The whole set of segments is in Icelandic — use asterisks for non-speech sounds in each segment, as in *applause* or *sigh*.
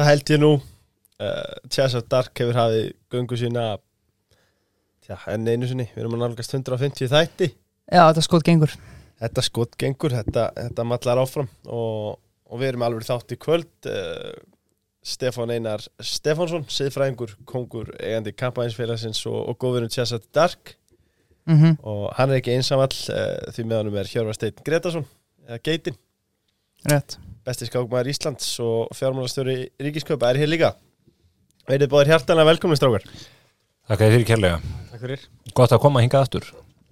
Það held ég nú? Uh, Chess of Dark hefur hafið göngu sína Já, enn einu sinni. Við erum að nálgast 150 þætti. Já, þetta skot gengur. Þetta skott gengur, þetta, þetta mallar áfram og, og við erum alveg þátt í kvöld. Uh, Stefán Einar Stefánsson, siðfræðingur, kongur eigandi kampænsfélagsins og, og góðvinum Chess of Dark. Mm og hann er ekki einsamall uh, því meðanum er Hjörvar Steinn Gretarsson eða Geitin, Rétt besti skákmaður Íslands og fjármálastjóri Ríkiskaupa er hér líka Verðið báðir hjartanlega velkomin strákar þér fyrir kærlega. Takk fyrir. Gott að koma hingað aftur.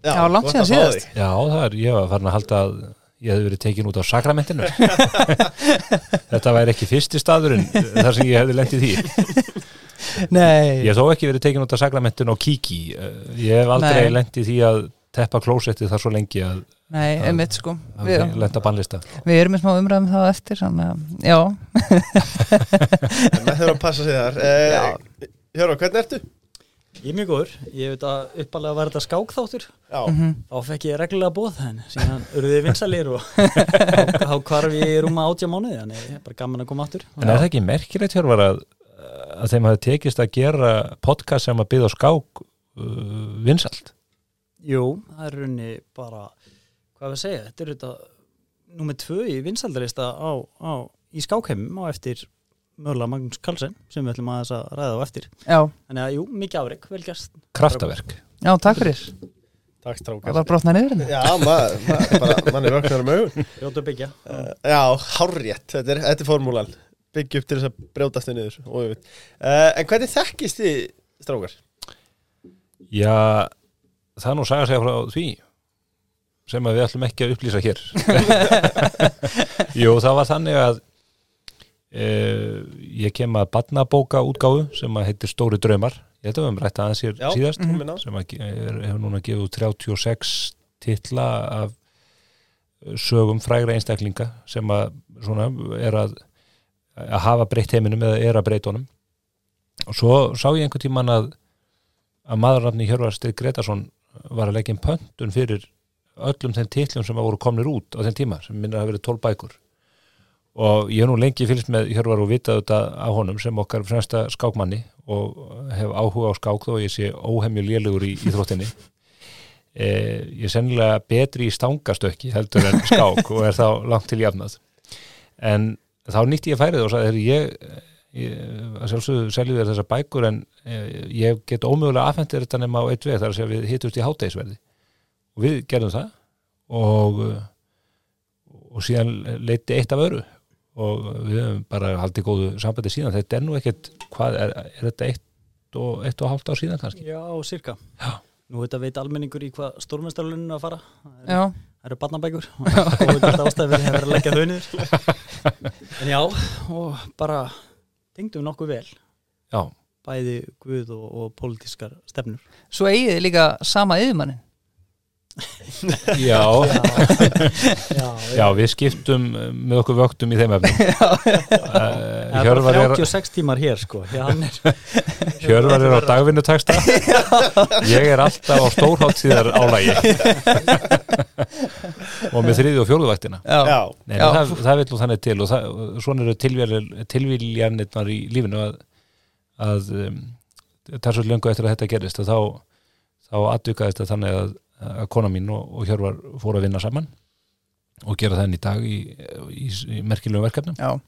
Já, langt gott síðan að síðast. Já, það er, ég var farin að halda að ég hefði verið tekin út á sakramentinu. *laughs* Þetta væri ekki fyrsti staðurinn þar sem ég hefði lendið því. Nei Ég hef þó ekki verið tekin út á sakramentinu og kíki. Eh, Ég hef aldrei lendið því að teppa klósettið þar svo lengi að, Nei, einmitt sko Við, við erum með smá umræðum þá eftir Þannig að, já maður þurfa að passa sig þar *laughs* uh, Hjörvar, hvernig ertu? Ég er mjög góður. Ég veit að uppalega var þetta skákþáttur. Já, Mhm. Þá fekk ég reglulega bóð henn. Síðan urðið vinsalir og *laughs* þá hvarf ég í rúma átjá mánuði. Þannig ég er bara gaman að koma aftur. En er það ekki merkilegt hjörvar að, að þeim hafi tekist að gera podcast sem að byggja skák uh, vinsalt? Jú, það er runni bara, hvað við segja, þetta er þetta númer tvö í vinsaldarista á, á, í skákheimum á eftir mögulega Magnús Karlsson sem við ætlum aðeins að ræða á eftir. Já, Þannig að jú, mikið afreg, vel gæst. Kraftaverk. já, takk fyrir. Takk Það strákar var brotna niður hérna. Já, maður, mann er vöknar um augun. Rjóta byggja. uh, Já, hárrétt, þetta er, þetta er formúlan. Byggja upp til þess að brjótast þið niður. Og, uh, En hvernig þekkist þið strákar? Já, það er nú saga að segja frá því sem við ætlum ekki að upplýsa hér. *laughs* Jú, það var þannig að e, ég kem að badnabóka útgáfu sem að heitir Stóri Draumar. Ég held að við höfum rætt aðeins hér síðast. mm -hmm. sem hefur núna gefið út 36 titla af sögum frægra einstaklinga sem að svona er að, að hafa breytt heiminum eða er að breyta honum. Og svo sá ég einhvern tímann að að maðurrafni Hjörvar Steinn Gretarsson var að leggja inn pöntun fyrir öllum þeim titlum sem að voru komnir út á þeim tíma sem minnir að hafa verið 12 bækur. Og ég hef nú lengi fylgst með Hjörvar og vitað þetta á honum sem okkar fremsta skákmanni og hef áhuga á skák þó ég sé óhemju lélugur í íþróttinni. *laughs* E, ég er sennilega betri í stangastökki heldur en skák og er þá langt til jafnað. En þá nýtti ég færið og sagði "Heyrðu, ég, ég sjálfsögðu seljum þér þessar bækur en e, ég get ómögulega afhentir þetta nema á eitt veg þar segja við hittust í hátægisverði og við gerðum það. Og uh, og síðan leiti eitt af öru og við höfum bara haldið góðu sambandi síðan, þetta er nú ekkert hvað, er, er þetta eitt og, eitt og hálft ár síðan kannski? Já, cirka. Já. Nú þetta veit almenningur í hvað stórmestarluninu að fara. Það eru- eru barnabækur. Og við gætum ástæði fyrir að vera að leggja þau niður. *laughs* En já, og bara tengdum nokkuð vel. Já, bæði guð og, og pólitískar stefnur. Svo eigið þið líka sama yfirmannin já, Já, já, við skiptum uh, með okkur vöktum í þeim efnum. Það uh, er bara er, 36 tímar hér sko. Já, hann er Hjörvar er á dagvinnuteksta ég er alltaf á stórháttíðar álægi og með þriði og Já, Nei, það, það vil nú þannig til og, það, svona eru tilvíl- tilvíljanirnar í lífinu að, að um, það er svo löngu eftir að þetta gerist að þá, þá atvikaðist það þannig að, að kona mín og, og Hjörvar fóru að vinna saman og gera það enn í dag í, í, í merkilegum verkefnum. Já,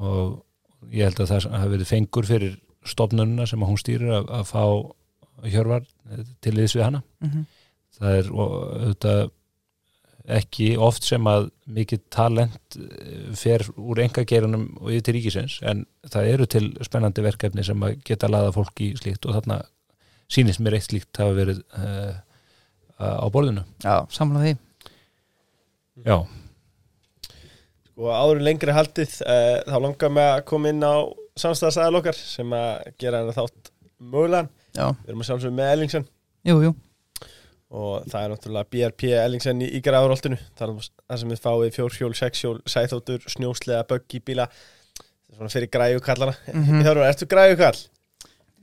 og ég held að það hafi verið fengur fyrir stofnununa sem að hún stýrir að, að fá Hjörvar til liðs við hana. Mhm, það er og, auðvitað ekki oft sem að mikið talent eh, fer úr engageirunum og yfir til ríkisins en það eru til spennandi verkefni sem að geta laða fólk í slíkt og þarna sýnist mér eitt slíkt hafa verið uh, á borðinu. Já, samla því. Já, og áður en lengri haldið uh, þá langar mig að koma inn á samstæðasæðal okkar sem að gera hennar þátt mögulegan. Já, Við erum að sjálfsögum með Ellingsen. Jú, jú, og það er náttúrulega BRP Ellingsen í, er það sem við fáið fjórhjól, sexhjól, sæþóttur, snjóslega, böggi, bíla svona fyrir græjukallana mm. -hmm. ertu græjukall?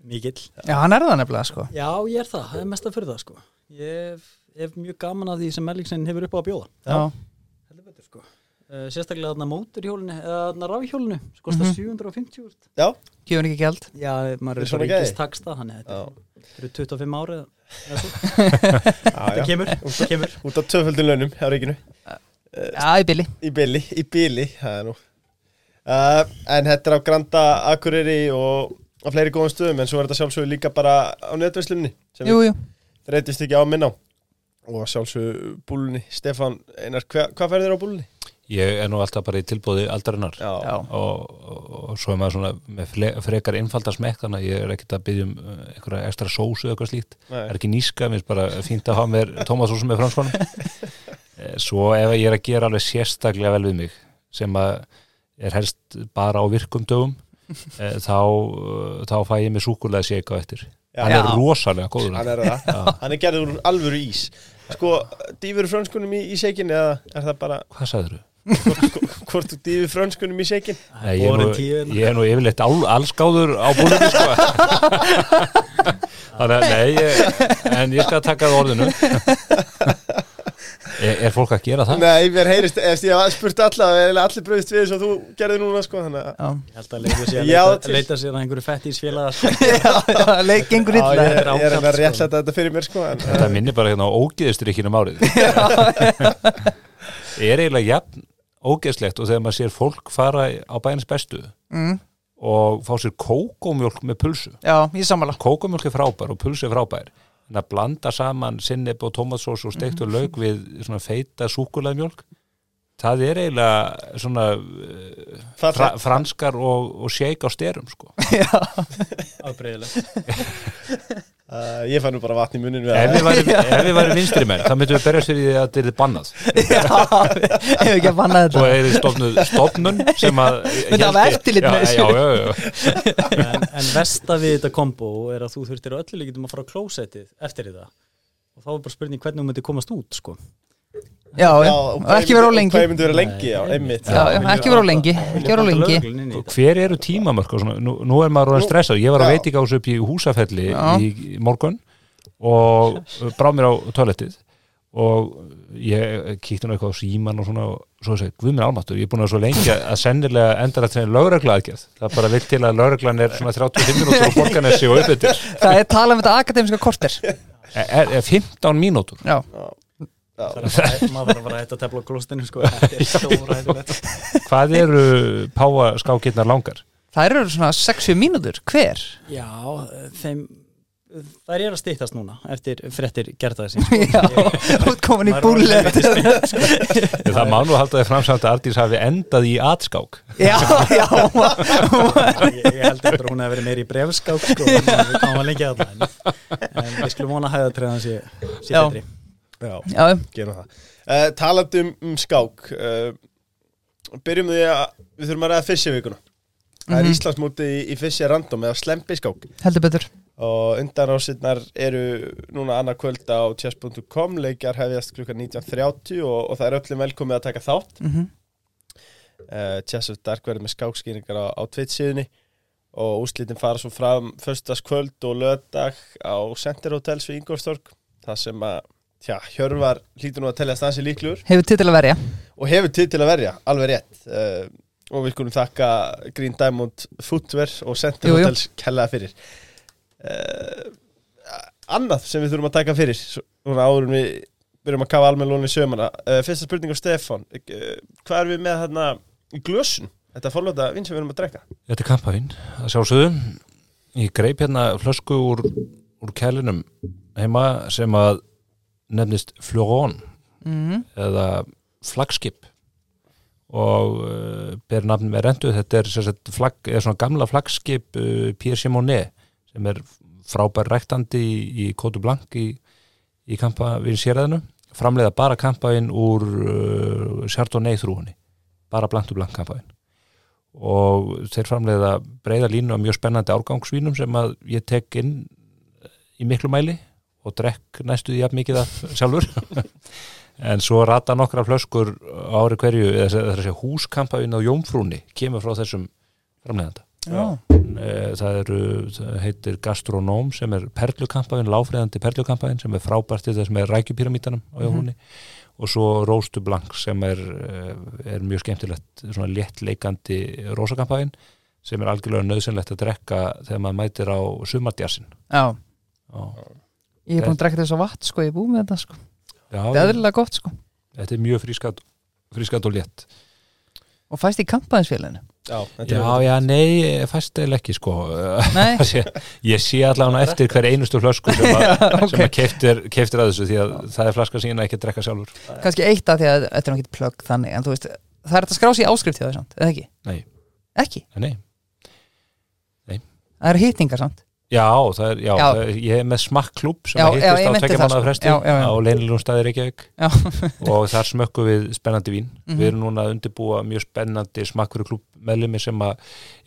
mikill. Já, hann er það nefnilega sko. Já, ég er það, það er mest að fyrir það sko Ég hef, hef mjög gaman að því sem Ellingsen hefur upp á að bjóða. Já, Heldur betur sko. Uh, sérstaklega þarna móturhjólinu eða þarna rafhjólinu. Sem kostar Mhm. 750 úr. Já, Gefur ekki gjald? Já, maður Er svo ríkist taksta þannig að þetta eru 25 árið *laughs* já, Það já. kemur, kemur. Út af tvöföldin launum hjá ríkinu. Já, í billi Í bili, í nú. Uh, En þetta er á Granda Akureyri og á fleiri góðum stöðum en svo er þetta sjálfsögur líka bara á netverslunni sem Jú, jú. við reytist ekki á minna og sjálfsögur búlunni. Stefán Einar, hva, hvað færður á búlunni? Ég er nú alltaf bara í tilbúði aldarinnar. Og, og, og svo er maður svona með fle, frekar einfalda smekk þannig að ég er ekkert að byggja um uh, einhverja ekstra sósu eða eitthvað slíkt. Nei. er ekki níska, mér finnst bara fínt að hafa mér tómatsósu með franskonum. *laughs* Eh, svo ef ég er að gera alveg sérstaklega vel við mig sem að er helst bara á virkum dögum *laughs* eh, þá, uh, þá fæ ég með súkulega sék á eftir. Hann er rosalega góður. Hann er Hann er gerður úr alvöru ís. Sko, dýfur frönskunum í, í seikin eða er það bara hvað sagður hvort þú dýfur frönskunum í seikin? Nei, ég, er hérna. ég er nú yfirleitt al, allskáður á búinni sko. *laughs* Þannig að nei ég, En ég skal taka það orðinu er, er fólk að gera það? Nei, mér heyrist, eftir ég haf spurt alla allir bröðist við þess að þú gerði núna sko, þannig að Ég held að leita sér að Já, leita, leita sér að einhverju fettísfélagar *laughs* Já, já, leik gengur Já, illa. ég, er ég er að ákall, réttlæta sko. þetta fyrir mér sko en, Þetta minnir bara hérna á ógeðstrykkinum árið. *laughs* Er eiginlega jafn ógeðslegt og þegar maður sér fólk fara á bæins bestu mm, og fá sér kókómjólk með pulsu? Já, ég sammála. Kókumjólk er frábær og pulsu er frábær en að blanda saman sinneb og tomatsós og steiktu lauk við svona feita súkulaðmjólk það er eiginlega svona uh, fra, franskar og, og shake á styrum sko. afbreyðilegt *laughs* uh, Ég fann nú bara vatn í munin við ef við væri, *laughs* ef við væri vinstri menn þá myndum við berjast fyrir því að þetta er bannað *laughs* Já, ef ekki að banna og þetta er stofnud stofnun sem að Myndi hafa héldi- eftirlit með Já, þessu. já, já, já. en, en versta við þetta kombo er að þú þurftir öllu líkitum að fara á klósettið eftir þetta og þá er bara spurning hvernig þú myndir komast út sko. Já, já, og ekki vera á lengi. Hvað myndi vera lengi, já, einmitt. Já, já, ekki vera á lengi Ekki vera á lengi. hver eru tímamörk og svona, nú, nú er maður orðin stressað, ég var að Já. veitingás upp í húsafelli Já. í, morgun og brá mér á toalettið og ég kíkti nú eitthvað á síman og svona og svo segi, guð minn almatur, ég er búin að svo lengi að sennilega endar að treyna lögregla aðgerð það er bara vilt til að lögreglan er svona 35 minútur og borganessi og uppbyttir Það er talað um þetta akademiska korter. Er, er 15 mínútur. Já, maður þarf að að hætta að tefla á klóstinu sko. þetta er stóræðilegt *laughs* hvað eru páaskákirnar langar? það eru svona 60 mínútur. Hver? já, þeim þær eru að stýttast núna eftir frettir gerðaði sín *laughs* Já, útkomin í er búli orðinn *laughs* það má nú halda þið framsamt að Ardís hafi endað í atskák. Já, já. Ég, ég held að hún hefði verið meiri í brefskák sko, en við komum að lengja það en, en við skulum vona að hæðatræðan sé, sé Já. betri Já, Já, gerum það. Uh, Talandi um, um skák uh, Byrjum því að við þurfum að ræða fysjavíkuna Það er Mhm. Íslandsmóti í, í fysja random eða slempi skák. Heldur betur. Og undanrásinnar eru núna annað kvöld á chess.com leikjar hefjast klukkan 19.30 og, og það er öllum velkomið að taka þátt. Mm uh, Chess of Dark verður með skákskýringar á, á Twitch síðunni og úslitin fara svo fram föstaskvöld og löðdag á Center Hotels við Ingolstorg það sem að, tja, Hjörvar hlýtur nú að telja stansi líkluður Hefur til til að verja. Og hefur tid til að verja, alveg rétt. Uh, og við skulum þakka Green Diamond Footwear og Center Jú, jú. Hotels kellaða fyrir. Uh, annað sem við þurfum að taka fyrir svona áður en við byrjum að kafa almenn lóni sömana uh, fyrsta spurning á Stefán. Uh, hvað er við með þarna í glösun þetta forlóta vinn sem við erum að drekka. Þetta er kampavinn, að sjálfsögðu. Ég greip hérna flösku úr, úr kælinum heima sem að nefnist Floron mm. eða flagskip. Og uh, ber nafn með rendu þetta er, sagt, flag, er svona gamla flagskip uh, Pierre Simonet sem er frábær ræktandi í, í Kótu Blank í, í kampavinn séræðinu framleiða bara kampavinn úr uh, Chardonnay þrúhunni bara blantu blank kampavinn og þeir framleiða breyða línu af mjög spennandi árgangsvínum sem að ég tek inn í miklu mæli og drekk næstu því jafn mikið af sjálfur. *laughs* En svo rata nokkra flöskur ári hverju eða þess að segja húskampavinn á Jómfrúni kemur frá þessum framleiðanda. Já, Eh, það eru, það heitir Gastronóm sem er perlukampavinn, láfriðandi perlukampavinn sem er frábært til þess með rækjupyramítanum á Jómfrúni. Og svo Róstu Blank sem er, eh, er mjög skemmtilegt svona léttleikandi rósakampæðin sem er algjörlega nöðsynlegt að drekka þegar maður mætir á sumardjassin Já, Já, ég er búin að drekka þess að vatn sko, ég er búin með þetta sko. Já Það er eðlilega gott sko. Þetta er mjög frískat, frískat og létt. Og fæst í kampaðinsfélaginu? Já, þetta Já, já, nei, fæst eða ekki sko. Nei, *laughs* ég sé allavega eftir hver einustu flösku sem að, *laughs* ok. sem að keiftir, keiftir að þessu því að það er flaska sína ekki að drekka sjálfur. Kannski eitt af því að þetta er náttúrulega plögg þannig En þú veist, það er þetta að skrá sig í áskrift hjá þér samt, eða ekki? Nei. Ekki? Nei, Það eru hýtningar samt Já, það er, já, Já. Það ég er með smakklúb sem Já, ég á mánuða sko. á leinilum staði Reykjavík *laughs* og þar smökkum við spennandi vín Mhm. við erum núna að undirbúa mjög spennandi smakkfyrir klúb meðlumi sem að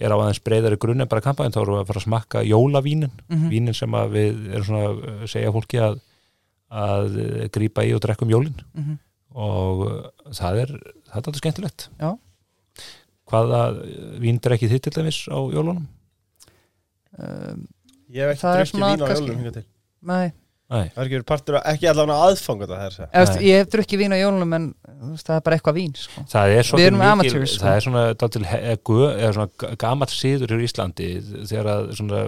er á aðeins breyðari grunn en bara kampaðin þá erum við að fara að smakka jólavínin Mhm. vínin sem að við erum svona að segja fólki að, að grípa í og drekka um jólin Mhm. og uh, það er það er þetta skemmtilegt Já. hvaða vín drekkið þitt til dæmis á jólunum? um, Ég hef Það er ekki drukkið svona vín á jólunum hingað til Nei, Nei, Það er ekki verið partur af, ekki allavega aðfanga veist, Nei. ég hef drukkið vín á jólunum en veist, það er bara eitthvað vín sko. það er erum mikil sko. það er svona, gu- eða svona gamall síður í Íslandi þegar að svona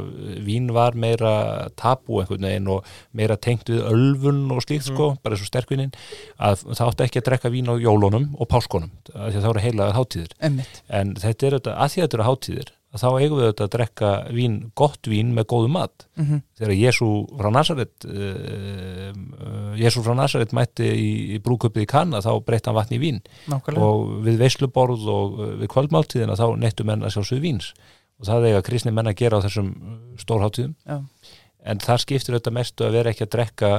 vín var meira tabú einhvern veginn og meira tengt við ölfun og slíkt Mhm. sko, bara eins og sterkvinnin að það átti ekki að drekka vín á jólunum og páskonum, af því að það voru heilaðar hátíðir Einmitt. en þetta er þetta, að því að þetta eru hátíðir að þá eigum við þetta að drekka vín, gott vín með góðu mat. Mhm. þegar Jésu frá Nazaret uh, uh, Jésu frá Nazaret mætti í, í brúköpið í Kanna þá breytti hann vatni í vín. Nákvæmlega. Og við veisluborð og uh, við kvöldmáltíðina þá nettu menn að sjálfsögðu víns. Og það eiga kristni menn að gera á þessum stórháttíðum Já. en það skiptir þetta mestu að vera ekki að drekka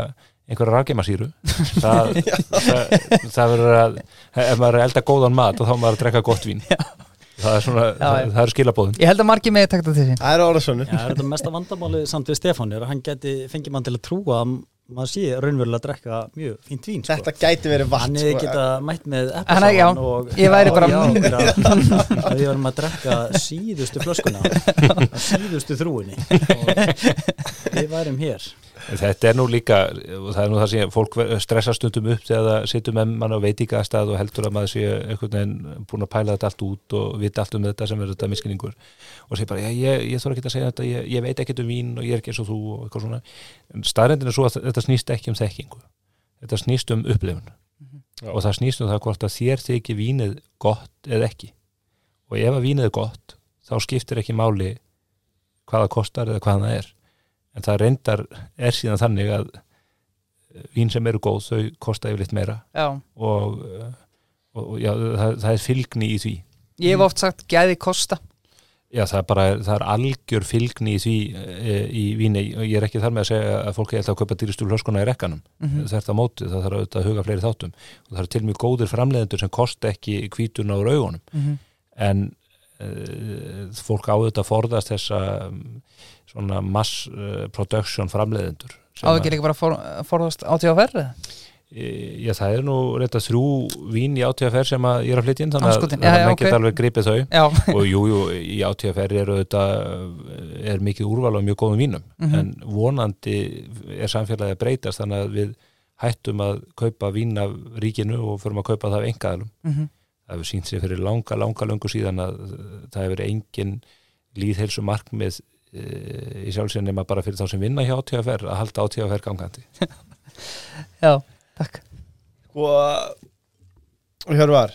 einhverja rafgeimasýru. *laughs* Það, það, það verður að ef maður er elda góðan mat og þá maður að drekka gott vín það er svona, Já, það, það er skilabóðin Ég held að margir með takta til sín. Það er orðað svona Já, er þetta mesta vandamáli samt við Stefán er að hann geti fengið mann til að trúa að maður sé raunverulega að drekka mjög fínt vín sko. Þetta gæti verið vatn hann hefði sko. geta mætt með eppasáðan og ég væri bara- að við varum að drekka síðustu flöskuna síðustu þrúinni og við værum hér Þetta er nú líka, það er nú það sem fólk stressa stundum upp þegar það situr með mann á veitingastað og heldur að maður sé einhvern veginn búin að pæla þetta allt út og vita allt um þetta sem er þetta miskinningur og segir bara, ég, ég, ég þarf ekki að segja þetta ég, ég veit ekkert um vín og ég er ekki eins og þú og eitthvað svona, en staðrendin er svo að þetta snýst ekki um þekkingu. Þetta snýst um upplifun. Já. og það snýst um það hvort að þér þykir vínið gott eða ekki. Og ef að vínið er gott þá skiptir ekki máli hvað það kostar eða hvað það er en það reyndar er síðan þannig að eh, vín sem eru góð þau kosta yfirleitt meira. Já, og, eh, og og já, það, það er fylgni í því. Ég hef oft sagt gæði kosta. Já, það er bara, það er algjör fylgni í því e, í víni. Og ég er ekki þar með að segja að fólk er alltaf að kaupa dýristu hlöskuna í rekkanum. Mhm. það er það mótið, það þarf auðvitað að huga fleiri þáttum. Og það er til mjög góðir framleiðendur sem kosta ekki kvítuna úr augunum. Mhm. en uh, fólk á þetta að forðast þessa um, svona mass uh, production framleiðendur Á að- ekki líka bara for, forðast átíðaferð E, Já, það er nú reynda þrjú vín í átíðaferð sem að ég er að flytja inn þannig að, að menn ok. geta alveg gripið þau Já, *laughs* og jú, jú, í átíðaferð er er mikið úrval og mjög góðum vínum Mhm. en vonandi er samfélagið að breytast þannig að við hættum að kaupa vín af ríkinu og förum að kaupa það af engaðalum Mhm. Það hefur sínt sér fyrir langa, langa löngu síðan að uh, það hefur engin líðhelsu markmið uh, í sjálfsinn nema bara fyrir þá sem vinna hjá átíðaferð að halda átíðaferð gangandi. *laughs* Já, takk. Og Hjörvar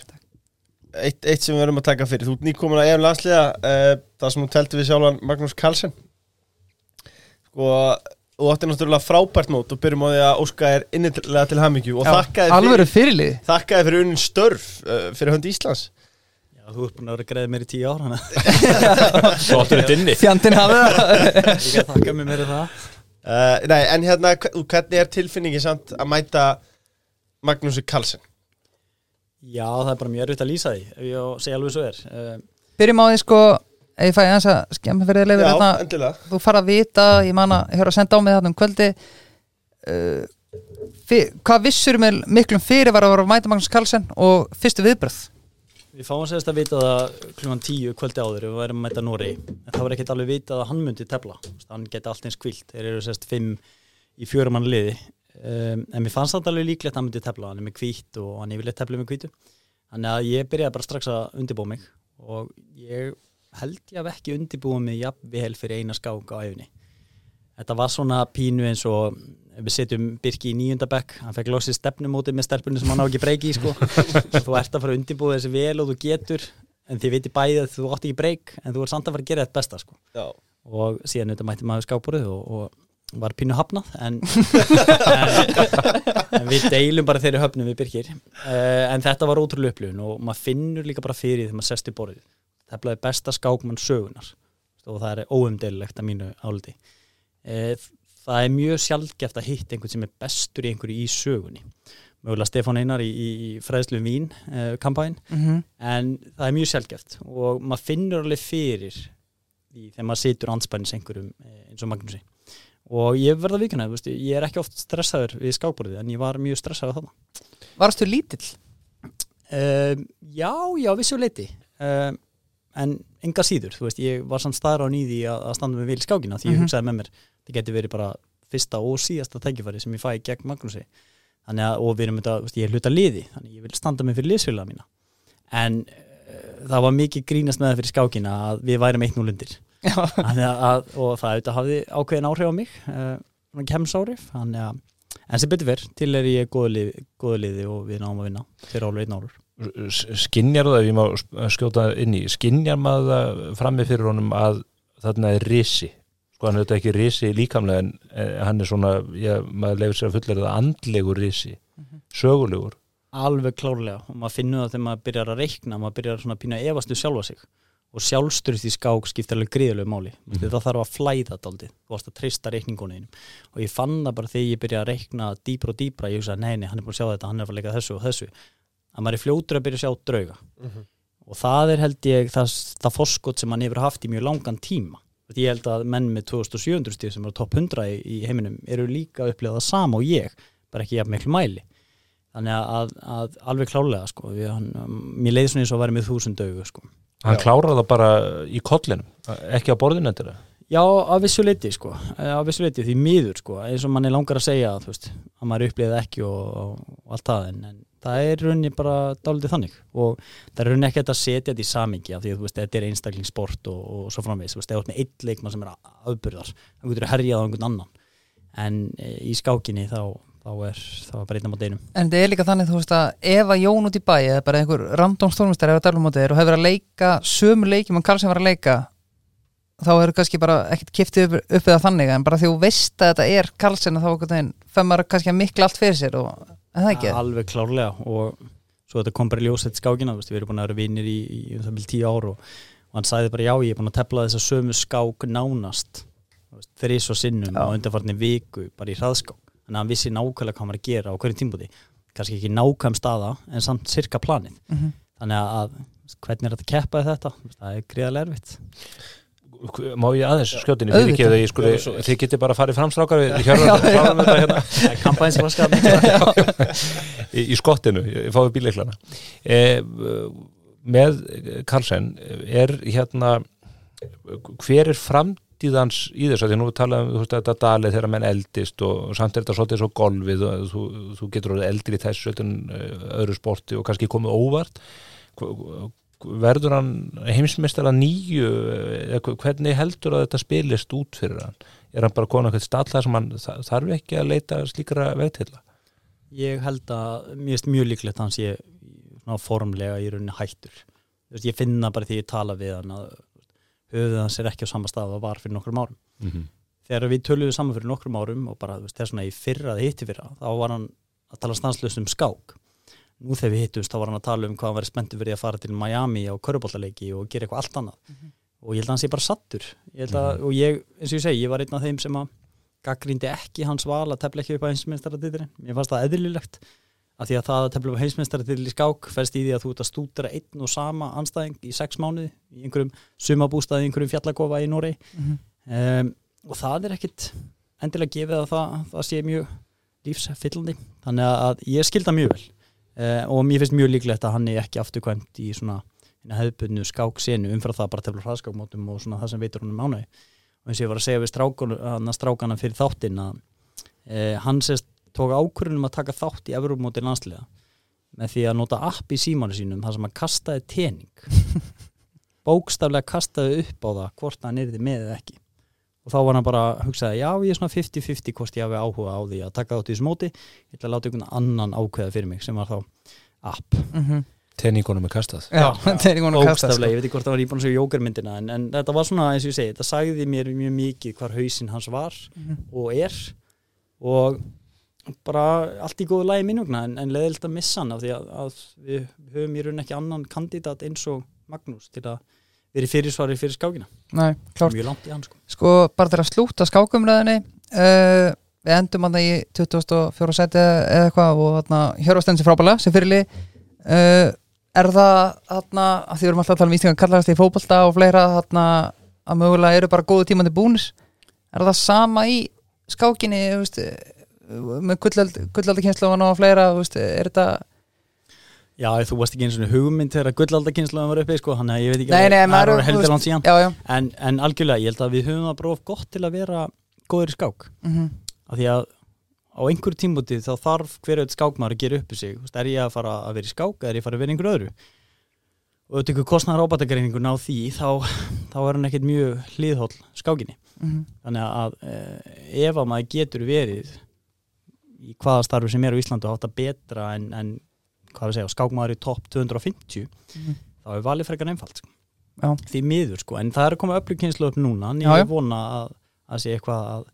eitt, eitt sem við verðum að taka fyrir. Þú ert nýkomin að EM landsliða uh, það sem þú telti við sjálfan Magnús Carlsen. Sko og átti náttúrulega frábært mót og byrjum á því að Óska er innilega til hamingju og þakkaði fyrir, þakkaði fyrir unnin störf uh, fyrir hönd Íslands. Já, þú ert búin að vera greið mér í tíu ára *laughs* Svo áttur þetta inni. Fjandinn hafið það. *laughs* Þakka mér meira það. Uh, Nei, en hérna, hve- hvernig er tilfinningi samt að mæta Magnúsi Carlsen? Já, það er bara mjög erfitt að lýsa því ef ég segja alveg svo er. Uh, Byrjum á því sko ég fæ aðeins að skemma fyrir að þarna endilega. Þú fara að vita, ég man að höra að senda á mig þarna um kvöldi uh, fyr, Hvað vissur með miklum fyrir var að vera að mæta Magnús Karlsson og fyrstu viðbröð Við fáum sérst að vita það klukkan tíu kvöldi áður við værum að mæta Nóri en það var ekkert alveg vitað að hann myndi tefla. Hann geti allt eins kvilt þeir eru sérst fimm í fjörumann liði. Um, en mér fannst það alveg líklegt að hann myndi tefla. Hann er með hvít og hann er yfirleitt tefla með hvítu. Þannig að ég byrjaði bara strax að undirbúa mig. Og ég held ég hef ekki undirbúa mig jafnvel fyrir eina skák á æfni þetta var svona pínu eins og við setjum Birki í nýjundabekk hann fekk losið stefnumótið með stelpunni sem hann á ekki breyki sko. *laughs* þú ert að fara að undirbúa þessi vel og þú getur en þið veitir bæðið að þú átt ekki breyk en þú ert samt að fara að gera þetta besta sko. Og síðan auðvitað mætti maður skápborið og, og var pínu hafnað en, en, *laughs* en við deilum bara þeirri höfnum við Birkir. Uh, en þetta var ótrúlega upplifun og maður finnur líka bara fyrir þegar maður sest í borðið það bleið besta skákmann sögunar og það er óumdeililegt að mínu áldi uh, það er mjög sjálfgeft að hitta einhvern sem er bestur í einhverju í sögunni. Mögulega Stefán Einar í, í, fræðslu Vín uh, kampæn mm en það er mjög sjálfgeft og maður finnur alveg fyrir því þegar maður situr anspænis einhverjum eh, eins og Magnúsi. Og ég verða vikuna, ég er ekki oft stressaður við skákborðið en ég var mjög stressaður þarna. Varstu lítill? um, Já, já, vissu leiti um, en enga síður þú veist, ég var samt staðra á nýði að, standa með vil skákina því ég Mhm. hugsaði með mér það geti verið bara fyrsta og síðasta tækifæri sem ég fæ gegn Magnúsi. Þannig að, og við erum þetta, þú veist, ég er hluta liði þannig ég vil standa mig fyrir liðsfélaga mína. En uh, það var mikið grínast með það fyrir skákina að við værum eitt núlundir og það auðvitað hafði ákveðin áhrif á mig uh, kemsárif þannig að, en sem betur verð til er ég góðu liði, góðu liði og við náum að vinna fyrir álur einn álur Skinjar það, ef ég má skjóta inn í Skinjar maður það frammi fyrir honum að þarna er risi? Sko hann er þetta ekki risi líkamlega en eh, hann er svona, já, maður leifir sér að fullera það andlegur risi sögulegur. Alveg klárlega og maður finnur það þegar maður byrjar að reikna maður byrjar svona að pína að efastu sjálfa sig. Og sjálfsturð í skák skiptir alveg gríðulegu máli. Mm Mhm. það þarf að flæða daldið þú varst að treysta reikningunum og ég fann það bara þegar ég byrja að reikna dýpra og dýpra ég hugsaði, nei, nei, hann er búin að sjá þetta, hann er að leika þessu og þessu að maður er fljótur að byrja að sjá drauga. Og það er held ég það, það forskot sem hann hefur haft í mjög langan tíma. Því ég held að menn með 2700 stíð sem eru topp 100 í, í heiminum eru líka að upplega það sama og ég bara ekki jafn miklu mæli. Þannig að, að, að alveg klálega sko, við, hann, mér leiði svona eins og að vera með þúsund augu sko. hann Já. klárar það bara í kollinum ekki á borðinu þetta Já, að vissu leiti sko, að vissu leiti því miður sko, eins og mann er langar að segja veist, að maður uppleiði ekki og, og allt það, en, en það er rauninni bara dálítið þannig og það er rauninni ekki hægt að setja þetta í samingi af því að veist, þetta er einstaklingssport og, og svo framvegis, þú veist, eða með eitt leikmann sem er afbyrðar, það getur herjað á einhvern annan. En e, í skákinni þá, þá er það bara einn á einum. En þetta er líka þannig, þú veist að ef að Jón út í bæ eða bara einhver random stórmestari er að dæla mótið þér og hefur að leika sömu leikjum en Karl sem var að leika þá er kannski bara ekkert kiftið upp, upp eða þannig. En bara því þú veist að þetta er Karlsen þá maður kannski að mikla allt fyrir sér og það ekki? Alveg klárlega og svo þetta kom bara í ljós þetta skákina, veist, við erum búin að vera vinnir í, í um það vil tíu ár og, og hann sagði bara já, ég er búin að tefla þess að sömu skák nánast þrís og sinnum Já. á undanfarni viku bara í hraðskák, þannig að hann vissi nákvæmlega hvað hann var að gera á hverju tímbúti kannski ekki nákvæm staða, en samt sirka planið. Mhm. þannig að hvernig er þetta að keppa við þetta, það er gríðarlega erfitt má ég aðeins skjótinni fyrir ekki að ég skuli, þið getið bara í framstrákar við hjörðum klárum þetta hérna. *laughs* Það er kampænsflaska *laughs* í, í skottinu, ég fáið bíleiklana e, með Karlsen er hérna hver er framtíðans í þess að því nú talaðum við þetta dalið þegar menn eldist og samt er þetta svolítið svo golfið og þú, þú getur orðið eldri í þessu en öðru sporti og kannski komið óvart. Hv- verður hann heimsmeistara nýju eða hvernig heldur að þetta spilist út fyrir hann? Er hann bara konar eitthvað stalla sem hann þa- þarf ekki að leita slíkra vegtilla Ég held að mér finnst mjög líklegt að hann sé svona formlega í rauninni hættur. Ég finna bara því ég tala við hann að höfuð hans er ekki á sama stað og það var fyrir nokkrum árum. Mm -hmm. þegar við töluðum saman fyrir nokkrum árum og bara þess vegna í fyrra eða hitti fyrra þá var hann að tala stanslust um skák nú þegar við hittumst þá var hann að tala um hvað hann væri spenntur fyrir að fara til Miami á köruboltaleiki og gera eitthvað allt annað. Og ég held að hann sé bara sattur ég held að, og ég, eins og ég segi, ég var einn af þeim sem að gaggrindi ekki hans val að tefla ekki upp á heimsmeistaratitilin mér fannst það eðlilegt af því að það að tefla upp á heimsmeistaratitil í skák færst í því að þú ert að stúdera einn og sama anstæðing í sex mánuði í einhverjum sumabústaði, í einhverjum fjallakofa í Nóri Mhm. um, og það er ekkit endilega gefið að það, það sé mjög lífsfyllandi. Þannig að ég skilda mjög vel og mér finnst mjög líklegt að hann er ekki afturkvæmt í svona hina hefðbunnu skáksenu umfram það bara tefla hraðskákmótum og svona það sem veitur honum ánægi og eins og ég var að segja við strákana, strákana fyrir þáttinn að uh, hann sést tók ákvörðunum að taka þátt í Evrópumóti landsliða með því að nota app í símanu sínum þar sem hann kastaði tening. *laughs* Bókstaflega kastaði upp á það hvort hann yrði með eða ekki og þá var hann bara að hugsaði já ég er svona 50-50 hvort ég hafi áhuga á því að taka þátt í þessu móti. Ég ætla að láta einhvern annan ákveða fyrir mig sem var þá app. Mm Tenningunum er kastað. Já, þetta *laughs* er einhvern veginn að kasta bókstaflega, sko. ég veit ekki hvort það var íbúin að segja jókermyndina en, en þetta var svona eins og ég segi, þetta sagði mér mjög mikið hvar hausinn hans var Mhm. og er. Og bara allt í góðu lagi minnugna en, en leðilt að missa hann af því að, að við höfum í raun ekki annan kandidat eins og Magnús til að vera í fyrirsvari fyrir skákina. Nei, klárt mjög langt í hann sko. Sko, bara til að slúta skákumræðinni uh, Við endum hann í 2004 seti eða eitthvað og Hjörvastensi frábælega sem fyrirli uh, Er það þarna, að því við erum alltaf að tala um ístingan kallast í fótbolta og fleira þarna að mögulega eru bara góðu tímandi búnis Er það sama í skákinni veist, eh, með gullaldi kynslóðan og fleira veist, er þetta Já, þú varst ekki eins og hugmynd þegar gullaldakynslaðum var uppi sko, hann að ég veit ekki Nei, nei, það maður er heldur langt síðan. Já, já. En, en algjörlega, ég held að við höfum það bróf gott til að vera góður í skák. Mm af því að á einhverju tímbúti þá þarf hver auðvitað skákmaður að gera upp í sig. Er ég að fara að vera í skák eða er ég að fara að vera í einhverju öðru? Og auðvitað ykkur kostnæðar ábætagreiningun á því þá, þá er hann ekkert mjög hliðhóll skákinni. -hmm. þannig að eh, ef að maður getur verið í hvaða starfi sem er á Íslandu átt að betra en, en hvað við segja, skákmaður í topp 250 Mhm. þá er valið frekar einfalt sko. Já. því miður sko, en það er að koma öflug kynslu upp núna en Já, já. ég vona að, að sé eitthvað að,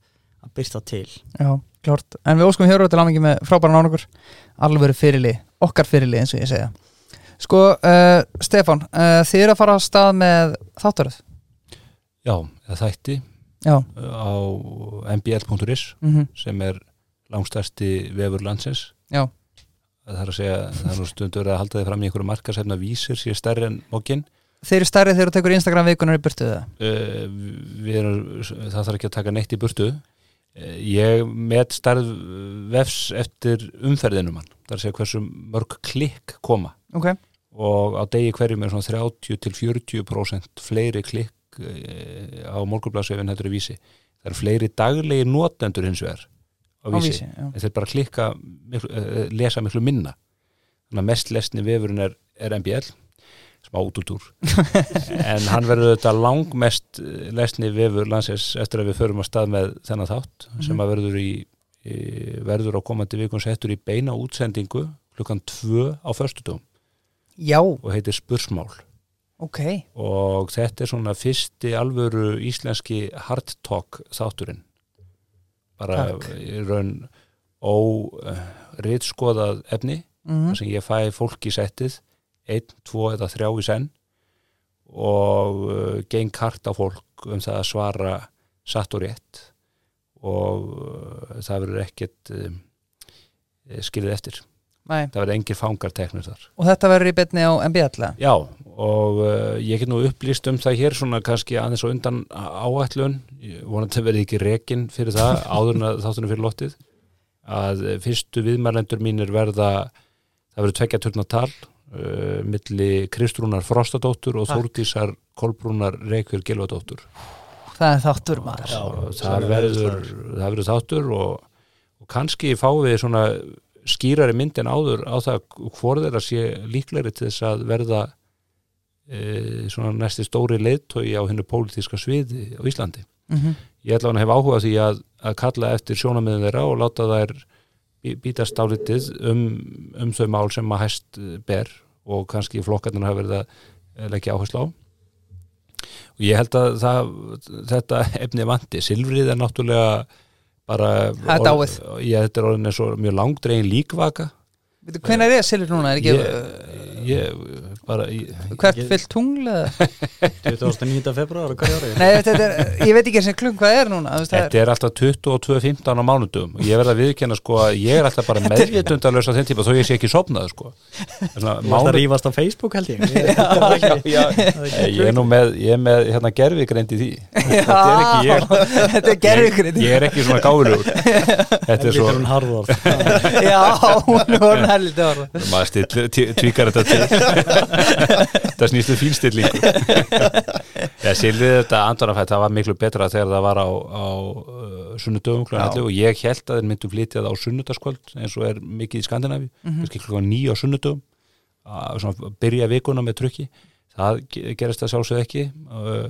að byrsta til Já, klárt. En við óskum Hjörvar til aðmengi með frábæran ánugur alveg fyrirli, okkar fyrirli eins og ég segja Sko, uh, Stefán uh, þið eru að fara að stað með þáttaröð Já, eða þætti Já, á mbl.is mm sem er langstæsti vefur landsins Já. Það er að segja, það er nú stundur að halda þið fram í einhverju markasefna vísir sér stærri en mókin þeir eru stærri þegar þú tekur Instagram vikunar í burtu uh, erum, það þarf ekki að taka neitt í burtu. Uh, ég met stærð vefs eftir umferðinum hann, það er að segja hversu mörg klikk koma. Ok, og á degi hverjum er svona 30 til 40% fleiri klikk uh, á morgunblasvefin heldur í vísi. Það eru fleiri daglegi notendur hins vegar á á vísi, vísi já. en þeir bara klikka miklu, uh, lesa miklu minna. Þannig að mest lesni vefurinn er, er MBL smá útútúr *laughs* en hann verður þetta langmest eh, lesni vefur landsins eftir að við förum að stað með þennan þátt sem að verður í, í verður á komandi vikun settur í beina útsendingu klukkan 2 á föstudum Já, og heitir Spursmál ok. Og þetta er svona fyrsti alvöru íslenski hard talk þátturinn bara Takk. í raun ó ritskoðað efni mm þar sem ég fæ fólk í settið einn, tvo eða þrjá í senn og uh, geng kart á fólk um það að svara satt og rétt og uh, það verður ekkert um, skilið eftir Nei. það verður engir fangarteknur þar Og þetta verður í betni á MBL? Já, og uh, ég get nú upplýst um það hér svona kannski aðeins og undan áætlun, vonandi að verði ekki rekin fyrir það, *laughs* áður en að þáttunum fyrir lottið, að fyrstu viðmælendur mínir verða, það verður tvekja turna tal, uh, milli Kristrúnar Frostadóttur og Takk. Þórdísar Kolbrúnar Reykjör Gilvadóttur. Það er þáttur maður Já. Það er verður, það verður þáttur og, og kannski fáum við svona skýrari mynd en áður á það hvort þeirra sé líklegri til þess að verða e, svona næsti stóri leiðtói á hennu pólitíska sviði á Íslandi. mm Ég ætla hann að hef áhuga því að, að kalla eftir sjónamiðin þeirra og láta þær bí- bítast álitið um, um þau mál sem að hæst ber og kannski flokkarnir hafa verið að leggja áherslu á. Og ég held að það, þetta efni vanti. Silfrið er náttúrulega bara... Það er dáið. Ég, þetta er orðin eins og mjög langdregin líkvaka. Hvernig er Silur núna? Er ekki, Ég. Ég, hvert fyllt tungl eða? *laughs* 2009. februar og hverju ári. Nei, þetta er, ég veit ekki eins og klung hvað er núna Þetta er alltaf 22.15 á mánudum og ég verð að viðkenna sko að ég er alltaf bara *laughs* meðvitundalös á þeim tíma þó ég sé ekki sopnað sko. Svona, Þú að rífast á Facebook held ég. *laughs* Já, já, ég er nú með, ég er með hérna gerfigreind í því. Þetta er ekki ég. Þetta er gerðvikrið ég er ekki svona gáðulegur þetta er svo, Þetta er hún harðorð. Já, hún er helviti orð maður tvíkar þetta til það snýstu fínstillingu ég silfið þetta andvarafætt það var miklu betra þegar það var á, á uh, sunnudöfum kl. Já. 11 og ég held að þeir myndu flytja það á sunnudaskvöld eins og er mikið í Skandinavíu Mhm. kannski kl. 9 á sunnudöfum að byrja vikuna með trukki það ge- gerist það sjálfsög ekki uh,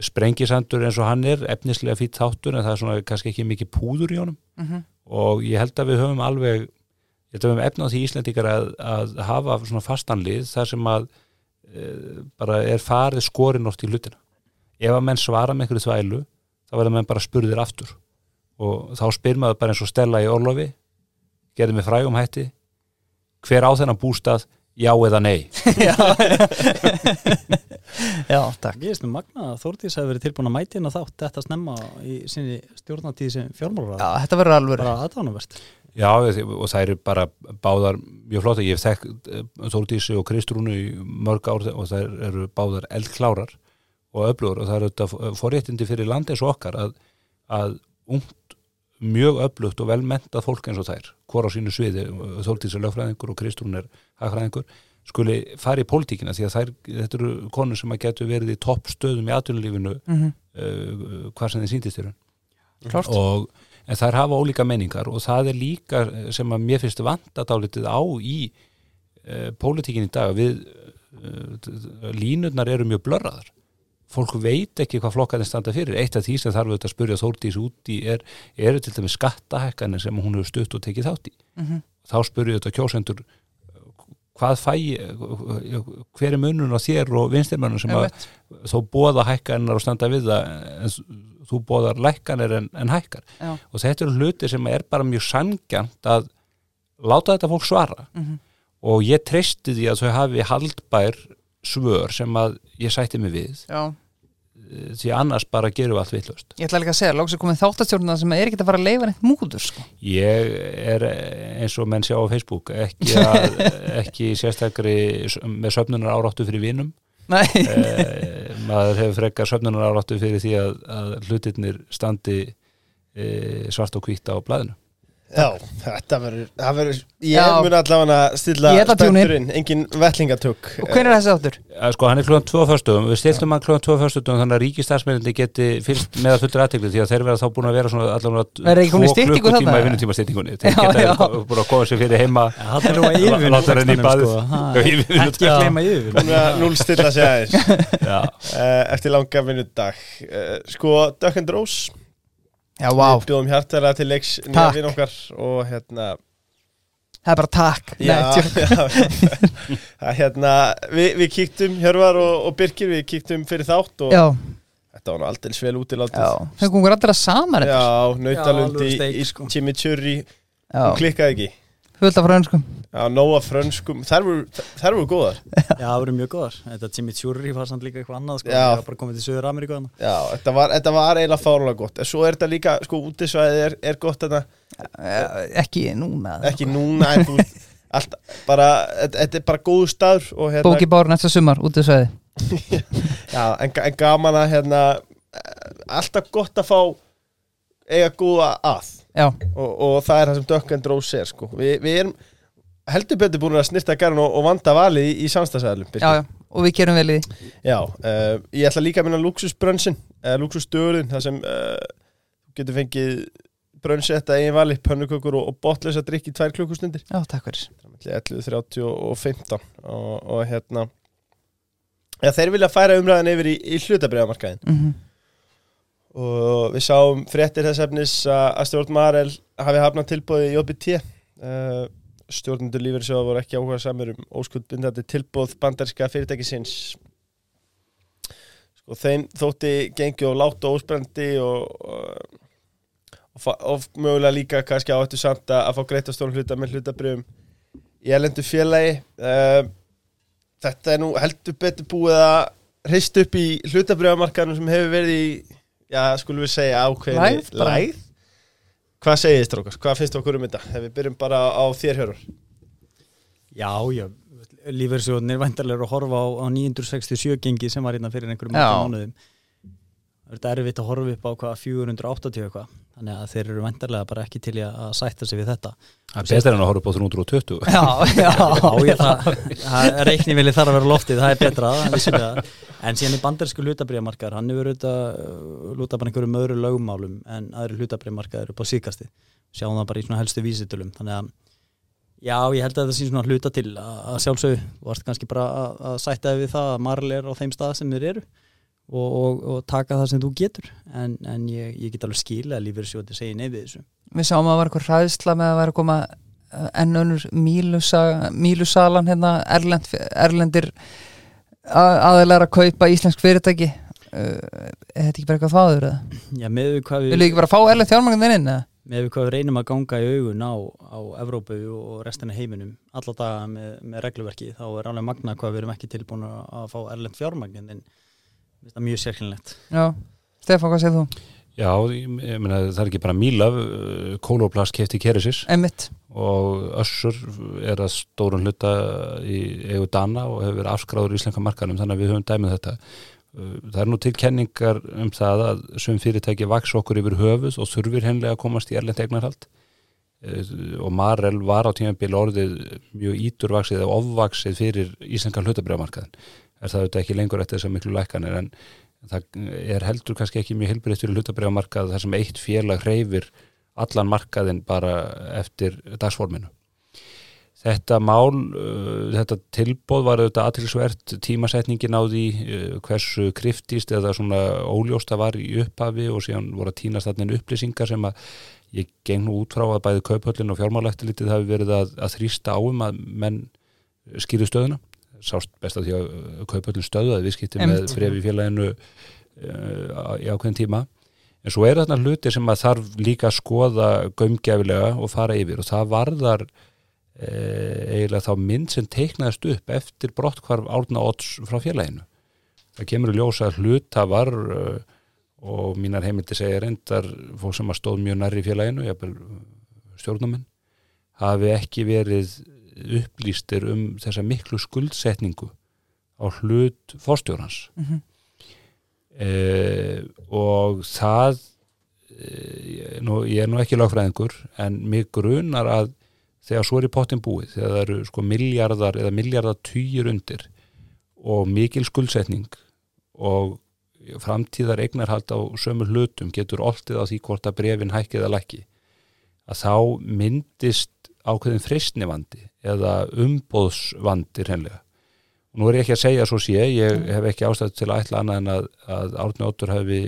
sprengisandur eins og hann er efnislega fýtt þáttur en það er svona kannski ekki mikið púður í honum Mhm. og ég held að við höfum alveg ég held að við höfum efnað því Íslendingar að, að hafa svona fastanlið þar sem að e, bara er farið skorinn oft í hlutina. Ef að menn svara með einhverju þvælu þá verður menn bara spurðir aftur. Og þá spyr maður bara eins og Stella í Orlofi gerði með frægum hætti hver á þennan bústað já eða nei? *laughs* Já, *laughs* Já takk. Ég veist nú magna að Þórdís hefur verið tilbúin að mæti inn á þátt þetta snemma í sinni stjórnatíð sem fjármálar Já, þetta verður alveg bara aðdánuvert Já, og það eru bara báðar mjög flott, ég hef þekkt eh, Þórdísi og Kristrúnu í mörg ár og það eru báðar eldklárar og öflugur og það eru þetta forréttindi fyrir land eins og okkar að, að ungt, mjög öflugt og velmentað fólk eins og þær, hvora á sínu sviði Þórdísi er lögfræðingur og Kristrún er hagfræðingur, skuli fara í pólitíkina því að þær, þetta eru konur sem að getur verið í topp stöðum í atvinnulífinu mm uh, hvað sem þið síndist Klárt. Og en þær hafa ólíka menningar og það er líka sem að mér finnst vanda dálítið á í uh, pólitíkin í dag við uh, línurnar eru mjög blörraðar. Fólk veit ekki hvað flokkarnir standa fyrir. Eitt af því sem þarf auðvitað að spurja Þórdís út í er, eru til dæmis skattahækkanir sem hún hefur stutt og tekið þátt í. Mhm. þá spurja auðvitað kjósendur hvað fæ hver er munun á þér og vinstirmönnum sem að þó bóða hækkanir og standa við það en þú bóðar lækkanir en, en hækkar. Já. og þetta eru hluti sem er bara mjög sangjant að láta þetta fólk svara. Mhm. og ég treysti því að þau hafi haldbær svör sem að ég sætti mig við. Já, því annars bara gerum við allt vitlaust. Ég ætla líka að segja, lóks er komið þáttastjórnuna sem er ekki að fara að leifa neitt múður sko. ég er eh, eins og menn sjá á Facebook ekki, að, *laughs* ekki sérstakri með söfnunar áráttu fyrir vinum. Nei, eh, maður hefur frekar söfnunar áráttu fyrir því að, að hlutirnir standi eh, svart og hvítt á blæðinu Já, þetta verður, það verður, ég mun allavega stilla að inn. spennturinn, engin vettlingatök. og hver er þessi áttur? Eh, Sko, hann er klúan tvo förstum, við stiltum hann klúan tvo förstum þannig að ríkistarsmennindi geti fyllt með að fullur aðtekli því að þeir verða þá búin að vera svona allavega styttingu klukkutíma í vinnutíma styttingunni þeir geta búin að koma sér fyrir heima Það er að yfirvinna Láta henni í baðið. Já, *laughs* yfirvinna. Ekki að gleyma yfirvinna Búin að núlstilla sig aðeins. Já, uh, eftir langa Já, vá, við bjóðum hjartalega til leiks nýja vinn okkar og hérna, það er bara takk. Já, Nei, já, það, hérna við, við kíktum, Hjörvar og, og Birkir, við kíktum fyrir þátt og já, þetta var nú aldrei svel út í já, látið. þau komum allra saman þetta. Já, Nautalund alveg í, steik, í sko. chimichurri, Já, klikkaði ekki. fullt af frönskum Já, nóa frönskum, þær voru, þær voru góðar. Já, það voru mjög góðar. Þetta chimichurri var samt líka eitthvað annað sko. Já. Það var bara komið til Söður Ameríku þarna. Já, þetta var, þetta var eiginlega fárlega gott. En svo er þetta líka, sko, útisvæðið er, er gott þetta, Ekki núna ekki núna en þú *laughs* allt, bara, þetta þetta er bara góðu staður og hérna, Bóki bár næsta sumar, út í sveiði *laughs* já, en, en gaman að hérna, alltaf gott að fá eiga góða að. Og, og það er það sem Duck and Rose er, sko. Vi, Við erum heldur betur búin að snirta garn og, og vanda valið í, í samstagsæðlum já, já, og við gerum vel í því. Já, uh, ég ætla líka að minna luxusbrönsin, uh, luxusdöðurinn, það sem uh, getur fengið brönsi þetta eigin vali, pönnukökur og, og botlösa drikk í tvær klukkustundir, Já, takk fyrir. 11, 30 og 15 og, og hérna Já, þeir vilja færa umræðan yfir í, í hlutabriðamarkaðin mm og við sáum fréttir þess efnis að stjórn Marel hafi hafnað tilbúið í JBT uh, stjórnundur lífeyrissjóða voru ekki áhuga samur um óskuldbindandi tilbúð bandarska fyrirtækisins. Sko þeim þótti gengi og látt og ósprendi og, og, og, mögulega líka kannski áttu samt að, að fá greitt á stórn hluta með hlutabriðum í elendu félagi. Uh, þetta er nú heldur betur búið að hrist upp í hlutabriðamarkanum sem hefur verið í já, skulum við segja ákveðinni lægð Hvað segið þið strókar? Hvað finnst okkur um þetta? Ef við byrjum bara á þér hjörur Já, já Lífeyrissjóðunir væntarlega eru að horfa á, á 967 gengi sem var hérna fyrir einhverjum mánuðum Það er erfitt að horfa upp á hvað 480 eitthvað þannig að þeir eru vendarlega bara ekki til að sætta sig við þetta. Það er betra en að horfa á 320 Já, *laughs* já, Já, það, það reikni vilji þarf að vera loftið, það er betra vissulega. en síðan í bandarísku hlutabriðamarkaður hann hefur auðvitað lúta bara einhverjum öðru lögumálum en aðri hlutabriðamarkaður upp á síkasti sjáum það bara í svona helstu vísitölum. Þannig að já, ég held að það sé svona hluta til að, sjálfsög vart kannski bara að, að sætta við það að Marl er á þeim stað sem þeir eru og, og, og taka það sem þú getur en, en ég, ég get alveg skila að lífur sjóti segi nei við þessu við sáum að það var eitthvað hræðsla með að vera að koma enn önnur mílusa- mílusalan hérna erlend, erlendir aðeinslega að kaupa íslensk fyrirtæki uh, er þetta ekki bara eitthvað þáður eða? Já, með við hvað Vil við, ekki bara fá erlend fjármagnin inn eða? með við hvað við reynum að ganga í augun á, á Evrópu og restina heiminum alla daga með, með regluverki þá er alveg magna hvað við erum ekki tilbúin að fá erlend fjármagnin en það mjög sérkynlegt Já, Stefán, hvað segir þú? Já, ég, ég meina það er ekki bara Mílaf Kóloplast kefti Keresis Emmitt, og Össur er að stórun hluta í eigu Dana og hefur verið afskráður í Íslenska markanum þannig að við höfum dæmið þetta. Það er nú til kenningar um það að sem fyrirtæki vaks okkur yfir höfuð og þurfir hennilega að komast í erlend eignarhald. Eh, og Marel var á tímabili orðið mjög íturvaksið eða ofvaksið fyrir Íslenska hlutabriðamarkaðin er það auðvitað ekki lengur eftir þessar miklu lækkanir en það er heldur kannski ekki mjög helbriðt fyrir hlutabriðamarkað þar sem eitt félag hreyfir allan markaðin bara eftir dagsforminu Þetta mál, uh, þetta tilbóð var auðvitað aðtilsvert tímasetningin á því uh, hversu kryftist eða svona óljósta var í upphafi og síðan voru að týnast þarna inn upplýsingar sem að ég geng nú út frá að bæði kauphöllin og fjármálættilitið hafi verið að, að þrýsta áum að menn skýru stöðuna. Sást best að því að uh, kauphöllin stöðuði viðskipti með brefi félaginu uh, í ákveðin tíma. En svo er þarna hluti sem að þarf líka að skoða gömgefilega og fara yfir og það varðar eh, eiginlega þá mynd sem teiknaðist upp eftir brottkvarf Árna Odds frá félaginu. Það kemur í ljósa að hlutafar uh, og mínar heimildi segja reyndar fólk sem að stóð mjög nærri félaginu, stjórnumenn, hafi ekki verið upplýstir um þessa miklu skuldsetningu á hlut fórstjórans Mhm. eh, og það eh, nú, ég er nú ekki lagfræðingur en mig grunar að þegar svo er í pottin búið, þegar það eru sko miljardar eða miljardar týjur undir og mikil skuldsetning og framtíðar eignarhald á sömu hlutum getur oltið á því hvort að brefin hækkið að lækki að þá myndist ákveðin freystnivandi eða umbóðsvandi hreinlega. Og nú er ég ekki að segja svo sé, ég hef ekki ástæð til að ætla annað en að, að Árni Óttur hefði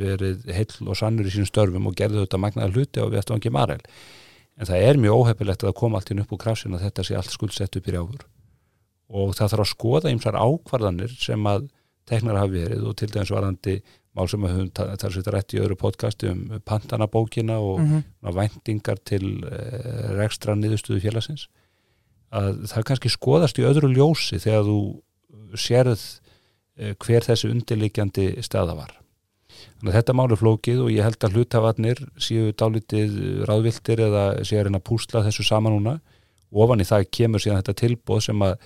verið heill og sannur í sínum störfum og gerði þetta magnaða hluti og við ættum ekki marel. En það er mjög óhefilegt að koma allt inn upp úr krafsin að þetta sé allt skuldsett upp í rjáfur. Og það þarf að skoða ýmsar ákvarðanir sem að teknar hafa verið og til dæmis varandi mál sem við höfum þar sér rætt í öðru podcasti um pantanabókina og mm. væntingar til uh, rekstra niðurstöðu félagsins að það kannski skoðast í öðru ljósi þegar þú sérð uh, hver þessi undirliggjandi staða var. Þannig að þetta mál er flókið og ég held að hlutafarnir séu dálítið ráðviltir eða séu að reyna að púsla þessu saman núna ofan í það kemur síðan þetta tilbóð sem að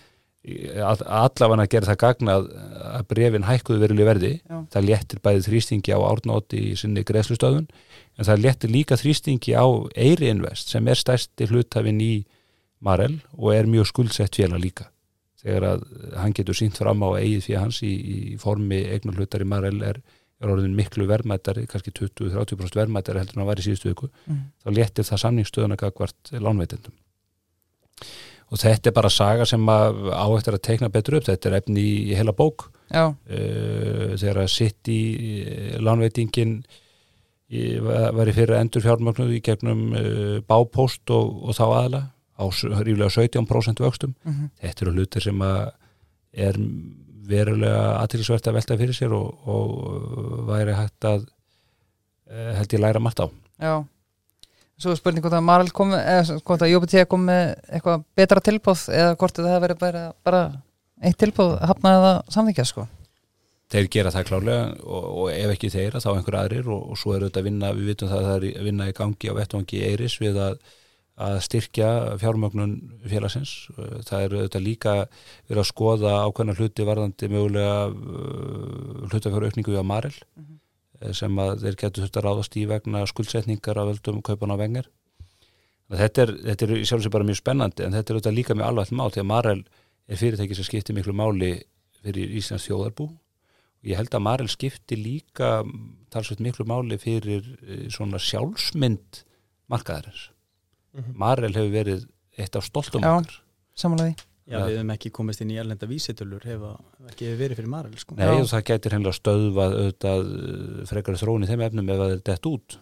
allavega að gera það gagna að, brefin hækkuðu veruleg verði Já. það léttir bæði þrýstingi á árnóti í sinni greiðslustöðun en það léttir líka þrýstingi á Eiri Invest sem er stærsti hlutafinn í Marel og er mjög skuldsett félag líka. Þegar að hann getur sínt fram á eigið fyrir hans í, í formi eignur hlutar í Marel er, er orðin miklu verðmættari, kannski 20-30% verðmættari heldur en var í síðustu viku Mhm. þá léttir það samningsstöðuna gagvart lánveitendum. Og þetta er bara saga sem að á eftir að teikna betur upp, þetta er efni í, í heila bók. Já, uh, þegar að sitt í lánveitingin í, var í fyrir endur fjármögnuð í gegnum uh, bápost og, og þá aðla á ríflega 17% vöxtum. Mhm. þetta eru hlutir sem að er verulega aðtilsvert að velta fyrir sér og, og væri hægt að uh, held ég læra margt á. Já. Svo er spurning hvort að Marel kom með, eða hvort að JBT kom með eitthvað betra tilbúð eða hvort það hefur verið bara, bara eitt tilbúð hafnaði það samþykja sko. Þeir gera það klárlega og, og ef ekki þeir að þá einhver aðrir og, og svo er auðvitað að vinna, við vitum það að það er í- vinna í gangi á vettvangi Eiris við að, að styrkja fjármögnun félagsins. Það er auðvitað líka verið að skoða ákveðna hluti varðandi mögulega uh, hlutafjáraukningu á Marel. Mhm. eh, sem að þeir getur þurft að ráðast í vegna skuldsetningar af völdum kaupan á vengar þetta er, þetta er sjálf sem bara mjög spennandi en þetta er auðvitað líka mjög alvægt mál því að Marel er fyrirtæki sem skiptir miklu máli fyrir Íslands þjóðarbú ég held að Marel skipti líka talsveit miklu máli fyrir eh, svona sjálfsmynd markaðarins Mhm. Marel hefur verið eitt af stoltum Já. okkar samanlega því Já, við hefum ekki komist inn í erlenda vísitölur hefa ekki verið fyrir Marel sko. Nei, Já. og það gætir hennilega stöðvað auðvitað eh, frekar þróun í þeim efnum ef það er dett út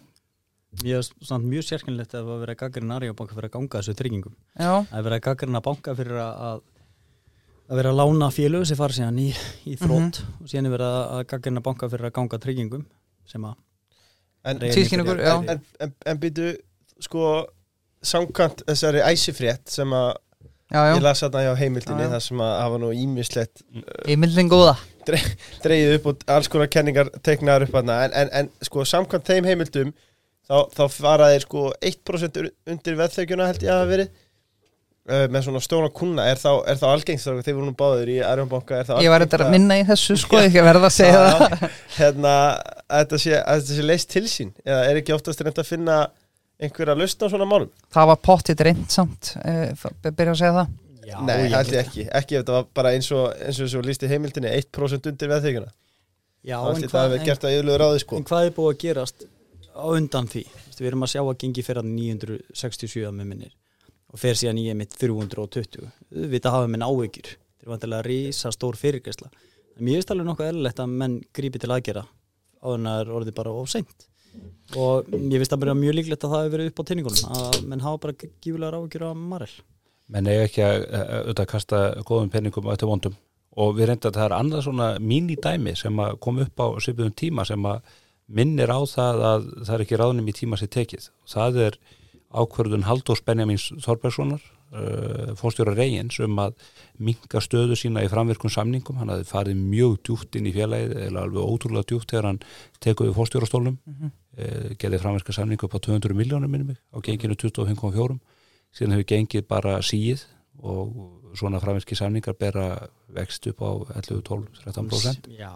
Ég er samt mjög sérkennilegt að það var verið að gaggarinn Arjóbanka fyrir að ganga þessu tryggingum Já, að gaggarinn að banka fyrir að að að vera að lána félög sem fara síðan í, í þrótt Mhm. og síðan er verið að gaggarinn að banka fyrir að ganga tryggingum sem að En, en, en, en býtu sko samkvæmt þessari æsifrétt sem að já, ég já, las þarna hjá heimildinni Já, já. þar sem að hafa nú ímislegt heimildin góða. Dreigið upp og alls konar kenningar teiknaðar upp þarna. En, en, en sko samkvæmt þeim heimildum þá, þá fara þeir sko 1% ur- undir veðþekjuna held ég að hafa verið. Uh, með svona stóna kuna er þá, er þá algengst þegar þeir voru nú báður í Arjónbanka er þá Ég var þetta að minna í þessu sko, ekki að verða að segja það. Hérna, að þetta sé, að þetta sé leist til sín. Eða er ekki oftast reynd að finna einhverja lausn á svona málum? Það var pottið reynd samt eh, byrja að segja það. Já, Nei, ég held ég ekki, ekki ef þetta var bara eins og eins og þessu líst í heimildinni 1% undir veðþekjuna Já, en það hvað, að en, gert að yfirlega ráði sko. en hvað er búið að gerast á undan því? Vistu, við erum að sjá að gengi fyrir að 967 með minnir og fer síðan í einmitt 320 við vita hafa minn áhyggjur. Þetta er vantilega að rísa stór fyrirgæsla en mér finnst alveg nokkuð eðlilegt að menn grípi til aðgera á en að er orðið bara of seint og ég finnst að bara mjög líklegt að það hefur verið upp á teiningunum að menn hafa bara gífulega áhyggjur á Marel. Menn eiga ekki að eh, auðvitað kasta góðum penningum á þetta vondum. Og við reynda að það er annað svona mínidæmi sem að kom upp á svipuðum tíma sem að minnir á það að það er ekki ráðnum í tíma sér tekið. Það er ákvörðun Halldórs Benjamins Þorbergssonar uh, fórstjóra Reyins um að minka stöðu sína í framvirkun samningum. Hann hafði farið mjög djúpt inn í félagið eða alveg ótrúlega djúpt þegar hann tekuði fórstjórastólnum Mhm. uh, gerði framvirka samningu upp á 200 miljónur minnum mig á genginu 25,4 síðan hefur gengið bara síið og svona framvirki samningar bera vext upp á 11, 12, 13% Já,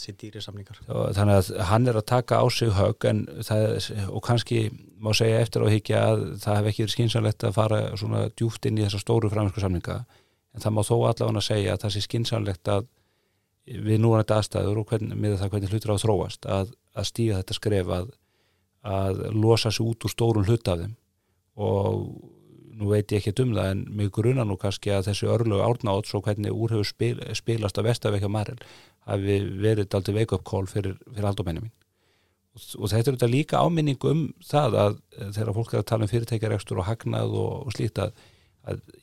hann sé dýri samningar. Og þannig að hann er að taka á sig en það, og kannski má segja eftir á higgja að það hef ekki verið skynsanlegt að fara svona djúft inn í þessa stóru framvinsku samninga. En það má þó allavega segja að það sé skynsanlegt að við nú er þetta aðstæður og hvernig, með það hvernig hlutur á að þróast að, að stíga þetta skref að, að losa sig út úr stórun hlut af þeim. Og nú veit ég ekki um það en mig gruna nú kannski að þessi örlögu árnátt svo hvernig úr hefur spil, spilast að vestavekja Marel hafi verið aldrei wake-up call fyrir, fyrir aldómenni mín. Og, og þetta er þetta líka áminning um það að eh, þegar fólk er að tala um fyrirtækjarekstur og hagnað og, og slíkt að,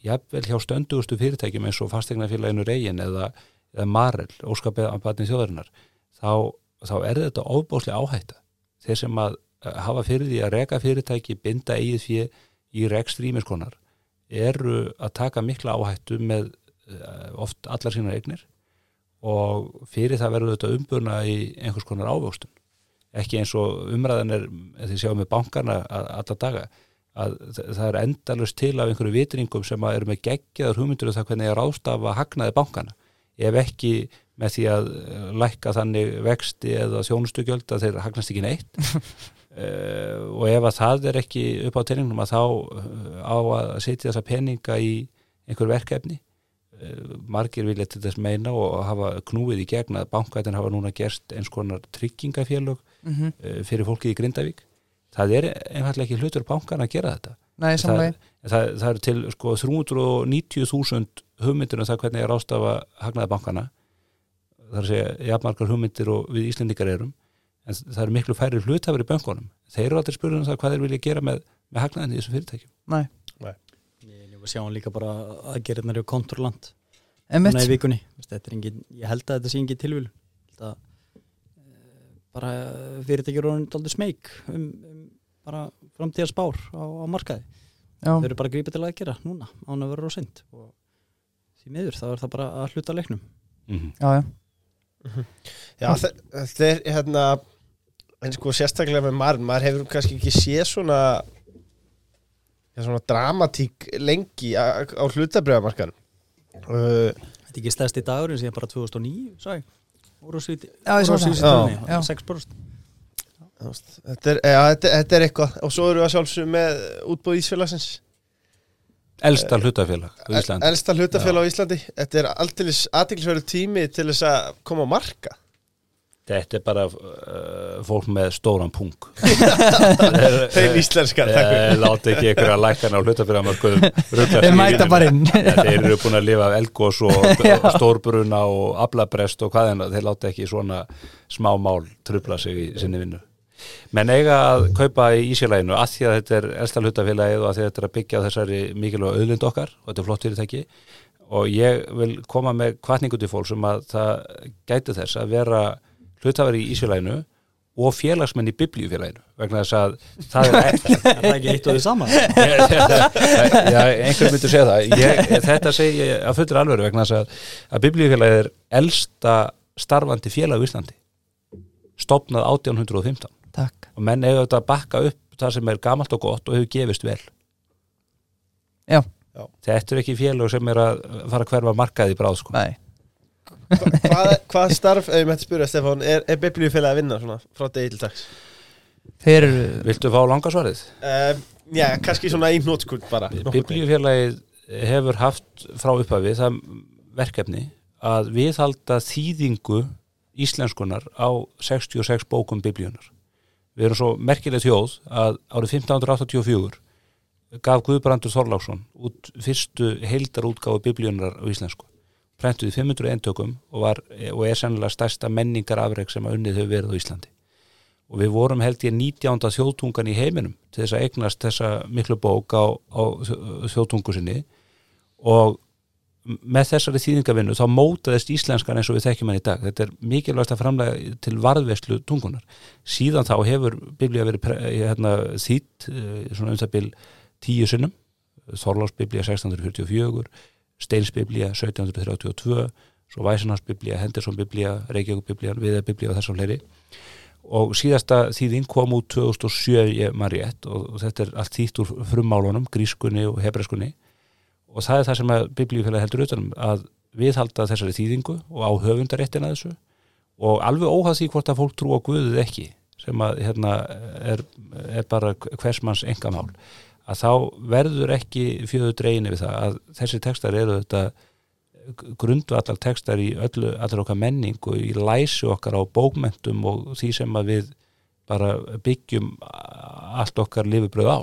jafnvel hjá stöndugustu fyrirtækjum eins og fastegnafélaginu Reyin eða, eða Marel, óskapaðni þjóðarinnar þá, þá er þetta ofbáslega áhætta. Þeir sem að hafa fyrir því að reka fyrirtæki binda eigið fyrir í rekstri ímiskonar eru að taka mikla áhættu með eh, oft allar sínar eignir og fyrir það verður þetta umbuna í einhvers konar ávöxtun. Ekki eins og umræðan er því sjáum við bankana að- alla daga að það er endalust til af einhverju vitringum sem að eru með geggjaður hugmyndur um það hvernig að ráðstafa hagnaði bankana ef ekki með því að eh, lækka þannig vexti eða þjónustugjöld að þeir hagnast ekki neitt. Uh, *laughs* og ef að það er ekki upp á teiningnum að þá uh, á að setja þessa peninga í einhver verkefni margir vilja til þess meina og hafa knúið í gegn að bankætin hafa núna gerst eins konar tryggingafélög mm uh, fyrir fólkið í Grindavík. Það er einfallega ekki hlutur bankan að gera þetta. Nei, það, það, það er til sko 390.000 hugmyndir um það hvernig er rástafa hagnaði bankana það er að segja jafnmarkar hugmyndir og við Íslendingar erum en það eru miklu færri hlutafur í bönkunum. Þeir eru aldrei spurðið um það hvað þeir vilja gera með, með hagnaðin í þessum fyrirtækjum. Nei, Ég ég sjá hann líka bara að gera hérna í konturland Núna í vikunni. Er engin, Ég held að þetta sé engin tilvíl að, eh, bara fyrirtækjur eru aldrei smeyk um, um bara framtíðar spár á, á markaði. Já, þau eru bara grípið til að gera núna án að vera seint. Og því miður þá er það bara að hluta leiknum. Mm -hmm. já, já Já, þe- þeir hérna en sko sérstaklega með Marn maður hefur kannski ekki séð svona ja, svona dramatík lengi á, á hlutabriðamarkan uh, Þetta er ekki stærsti dagurinn síðan bara 2009 sæ úr á svíti Já, ég sá það. Já. Já. 6% þú veist, þetta er, ja, þetta, þetta er eitthvað. Og svo eru við að sjálfsög með útbúð Ísfélagsins. Elsta hlutafélag á Íslandi. elsta hlutafélag á Íslandi. Þetta er alltilis aðtiklisverðu tími til þess að koma á marka Þetta er bara uh, fólk með stóran pung *laughs* þeir íslenskar takk fyrir. Eh, Láta ekki ykkur að lækana á hlutafélagamörkuðum Þeir mæta bara inn. Þeir eru búin að lifa af elgós og *laughs* stórbruna og aflabrest og hvað en þeir láta ekki svona smá mál trubla sig í sinni vinnu. Menn eiga að kaupa í Ísjölæginu að því að þetta er elsta hlutafélagið og að því að þetta er að byggja þessari mikilvæg auðlind okkar og þetta er flott fyrirtæki. Og ég vil koma með kvartningu til fólk sem að það gæti þess að vera hlutafari í Ísjölæginu og félagsmenn í biblíufélaginu vegna þess að það er *laughs* Er það ekki eitt og því sama? *laughs* Já, einhver myndur segja það. Ég, Þetta segi ég að fullur alveg vegna þess að, að biblíufélagið er elsta starfandi félag í Íslandi stopnað 1815 Takk. Og menn eiga þetta að bakka upp það sem er gamalt og gott og hefur gefist vel. Já, Þetta er ekki félag sem er að fara að hverfa markaði í bráð sko. nei hvað, hvað starf, ef ég mætti spyrja Stefán er, er biblíufélag að vinna svona frá degi til dags Þeir eru Viltu fá langasvarið? um, já, kannski svona í nótskuld bara Biblíufélagið hefur haft frá upphafi það verkefni að viðhalda þýðingu íslenskunar á 66 bókum biblíunar. Við erum svo merkileg þjóð að árið 1584 gaf Guðbrandur Þorláksson út fyrstu heildarútgáfu biblíunar á íslensku. Prentuði 500 eintökum og, var, og er sennilega stærsta menningar afreg sem að unnið hefur verið á Íslandi. Og við vorum held ég 19. þjóðtungan í heiminum til þess að eignast þessa miklu bók á, á þjóðtungu sinni og með þessari þýðingavinnu þá mótaðist íslenskan eins og við þekkjum hann í dag þetta er mikilvægast að framlega til varðveslu tungunar síðan þá hefur biblía verið hérna, þýtt eh, svona um það bil tíu sinnum Þorlásbiblía 1644 Steinsbiblía 1732 svo Væsinarsbiblía, Hendersonbiblía Reykjavíkbiblía, Viðarbiblía og þessum fleiri. Og síðasta þýðing kom út 2007 ég maður rétt og, þetta er allt þýtt úr frummálunum, grískunni og hebreskunni og það er það sem að biblíufélag heldur utanum að viðhalda þessari þýðingu og á höfundaréttina þessu. Og alveg óhað því hvort að fólk trú á Guðið ekki sem að hérna er, er bara hversmanns engamál að þá verður ekki fjöðu dregin við það að þessi textar eru þetta grundvallar textar í öllu, allir okkar menning og í læsi okkar á bókmentum og því sem að við bara byggjum allt okkar lifibröð á.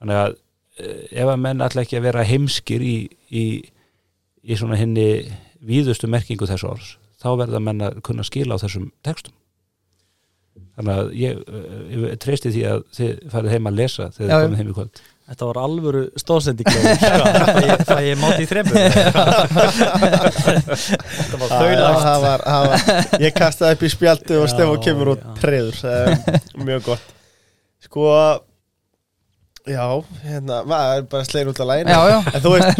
Þannig að eh, ef að menn alltaf ekki að vera heimskir í, í, í svona henni víðustu merkingu þess orðs þá verða menn að kunna skila á þessum textum þannig að ég, eh, ég treysti því að þið farið heim að lesa þegar þið komið heim í kvöld. Þetta var alvöru stóðsending *laughs* Það ég, það ég máti í þremmu *laughs* Þetta var var, ég kastaði upp í spjaldi og Stefán kemur treður um, mjög gott. Sko já, hérna maður er bara slegin út af já en þú veist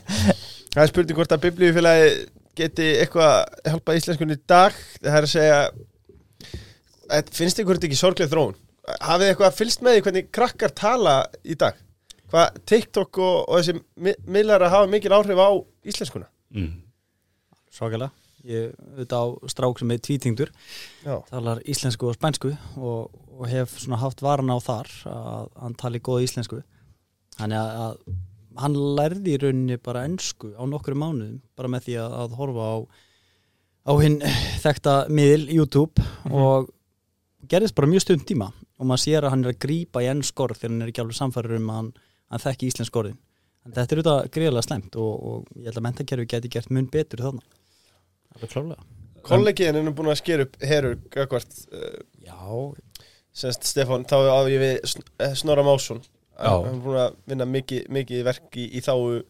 *laughs* það er spurning hvort að biblíufélagi geti eitthvað að hjálpa íslenskunni í dag. Það er að segja finnst ykkur þetta ekki sorglega þróun? Hafið þið eitthvað fylst með því hvernig krakkar tala í dag? Hvað TikTok og, og þessi mi- miðlar að hafa mikil áhrif á íslenskuna? Mm. Svakalega. Ég auðvitað á strák sem er tvítingdur já, talar íslensku og spænsku og, og hef svona haft varan á þar að hann tali góð íslensku. Þannig að, að hann lærði í rauninni bara ennsku á nokkru mánuðum bara með því að, að horfa á á hinn þekta miðil YouTube og gerðist bara mjög stund tíma og maður sér að hann er að grípa í ennsk orð þegar hann er ekki alveg samfæður um að hann, hann þekki íslensk orðin. En þetta er auðvitað greiðlega slemt og, og ég held að mentakerfi geti gert mun betur þarna. Alveg klálega kollegiðin er nú búin að skera upp herur gagvart uh, Já, semst Stefán, þá á ég við eh, Snorra Másson. Já. hann er búin að vinna mikið, mikið verk í, í þáu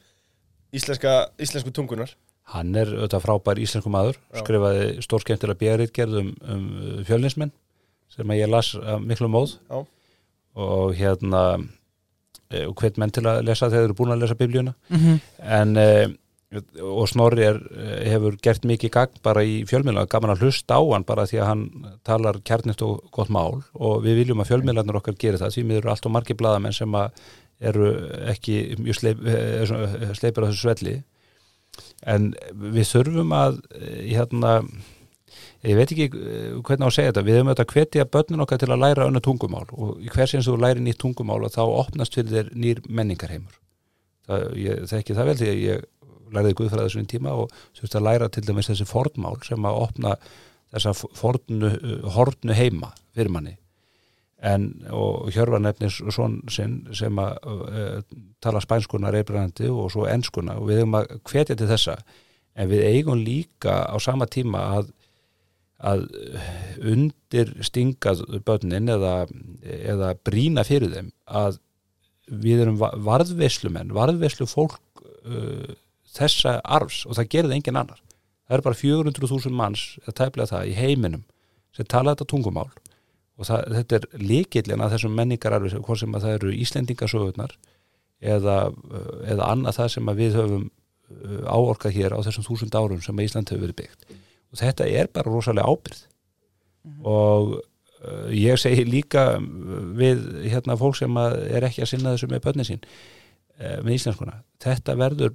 íslenska, íslensku tungunar Hann er auðvitað frábær íslensku maður, Já. skrifaði stórskemmtilega björritgerð um, um fjölnismenn sem að ég las af miklu móð. Já. og hérna e, og hvet menn til að lesa þegar þeir eru búin að lesa biblíuna. Mhm. en e, og Snorri er, eh, hefur gert mikið gagn bara í fjölmiðla, gaman að hlusta á hann bara því að hann talar kjarnist og gott mál. Og við viljum að fjölmiðlarnir okkar gera það. Því við eru allt og margir blaðamenn sem að eru ekki mjög sleip, eh, sleipir á þessu svelli. En við þurfum að eh, hérna, ég veit ekki eh, hvernig á að segja þetta. Við höfum auðvitað að hvetja börnin okkar til að læra önnu tungumál og í hvers eins þú læri nýtt tungumál þá opnast fyrir þér nýr menningarheimur. Það, ég þekki það vel því að ég læriði guðfræði þessum tíma og þurfti að læra til dæmis þessi fornmál sem að opna þessa fornu, hornu heima fyrir manni. En, og Hjörvar nefnir svon sinn sem að uh, tala spænskuna reybrandi og svo enskuna og við höfum að hvetja til þessa. En við eigum líka á sama tíma að að undir stingað börnin eða, eða brína fyrir þeim að við erum varðveislumenn, varðveislu fólk uh, þessa arfs og það gerði engin annar. Það er bara 400.000 manns, eða tæplega það, í heiminum sem tala þetta tungumál og það, þetta er líkillin að þessum menningararfi, hvort sem að það eru Íslendingasögurnar eða, eða annað það sem við höfum uh, áorkað hér á þessum þúsund árum sem að Ísland hefur verið byggt og þetta er bara rosalega ábyrð mm -hmm. og uh, ég segi líka við hérna fólk sem er ekki að sinna þessu með börnin sín uh, með íslenskuna, þetta verður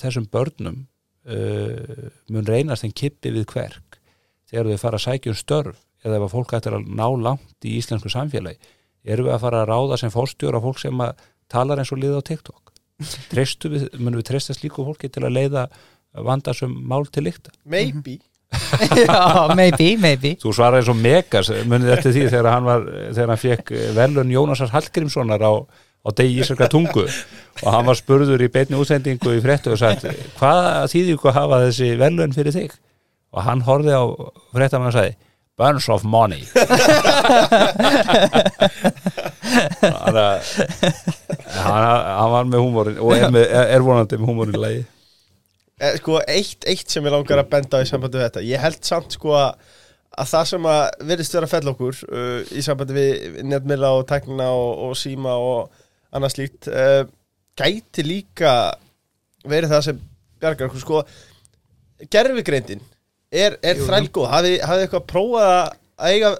þessum börnum uh, mun reynast en kippi við hverk. Þegar við fara að sækja um störf eða ef að fólk ættir að ná langt í íslensku samfélagi, erum við að fara að ráða sem fórstjóra fólk sem talar eins og liða á TikTok. Trestu við, munum við treysta slíku fólki til að leiða vandasum mál til líkta Maybe. *laughs* Já, maybe, maybe. Þú svaraði svo megas, munið eftir því þegar hann var, þegar hann fekk velun Jónasar Hallgrímssonar á, á degi ísaka tungu. Og hann var spurður í beitni útsendingu í frettu og sagt, hvað þýðir ykkur að hafa þessi velun fyrir þig? Og hann horfið á frettamann og sagði bunch of money. *laughs* Þannig að hann, hann var með húmórin og er, með, er vonandi með húmórin í lagi. Eh, sko, eitt, eitt sem ég langar að benda á í sambandi við þetta ég held samt sko að, að það sem að verðist vera fell okkur uh, í sambandi við netmila og tæknina og, og síma og annað slíkt uh, gæti líka verið það sem bjargar okkur. Sko gerfigreindin er, er þrælgóð hafið eitthvað prófað að eiga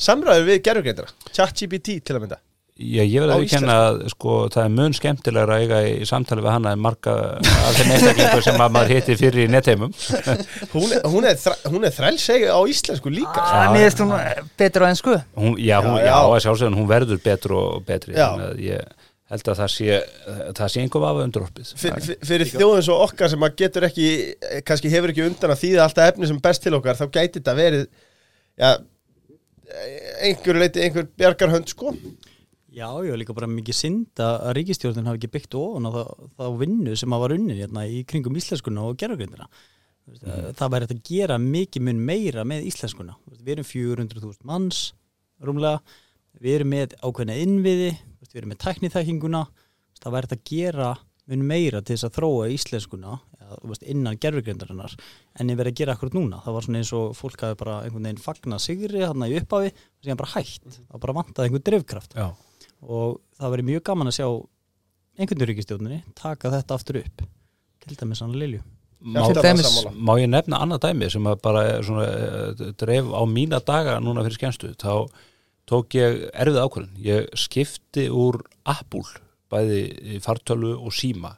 samræður við gerfigreindina ChatGPT til að mynda Já, ég verði að viðkenna að sko, það er mun skemmtilegra að eiga í samtali við hana en marga af þeim einstaklingu sem að maður hitti fyrir í nettheimum *laughs* Hún er, hún er, er þrælsegi á íslensku líka. Ah, Mér finnst hún betur á ennsku hún, Já, hún, Já, já, já. já sjálfsögðan, hún verður betur og betri ég held að það sé það sé einhver vafa undirorpið Fyr, fyr- Fyrir þjóðum svo okkar sem að getur ekki kannski hefur ekki undan að þýða alltaf efni sem best til okkar, þá gæti þetta verið já einhver leiti, einhver bjargarhönd sko Já, já, líka bara mikið synd að ríkistjórnin hafi ekki byggt ofan á það, það vinnu sem að var unnin hérna í kringum íslenskuna og gerðugrindina. Mm. Það væri þetta að gera mikið mun meira með íslenskuna. Við erum 400.000 manns rúmlega, við erum með ákveðna innviði, við erum með tæknithækinguna, það væri þetta að gera mun meira til þess að þróa íslenskuna innan gerðugrindarinnar en ég verið að gera akkurat núna. Það var svona eins og fólk hafi bara einhvern veginn fagna sigri hann í upphafi og síðan bara hætt. Það bara vantaði einhvern drifkraft Já, og það verið mjög gaman að sjá einhvern ríkistjórninni taka þetta aftur upp til dæmis hann Lilju. Má, dæmis- sammála. má ég nefna annað dæmi sem bara svona, eh, dreif á mína daga núna fyrir skemmstu? Þá tók ég erfið ákvörðin ég skipti úr Apple bæði fartölu og síma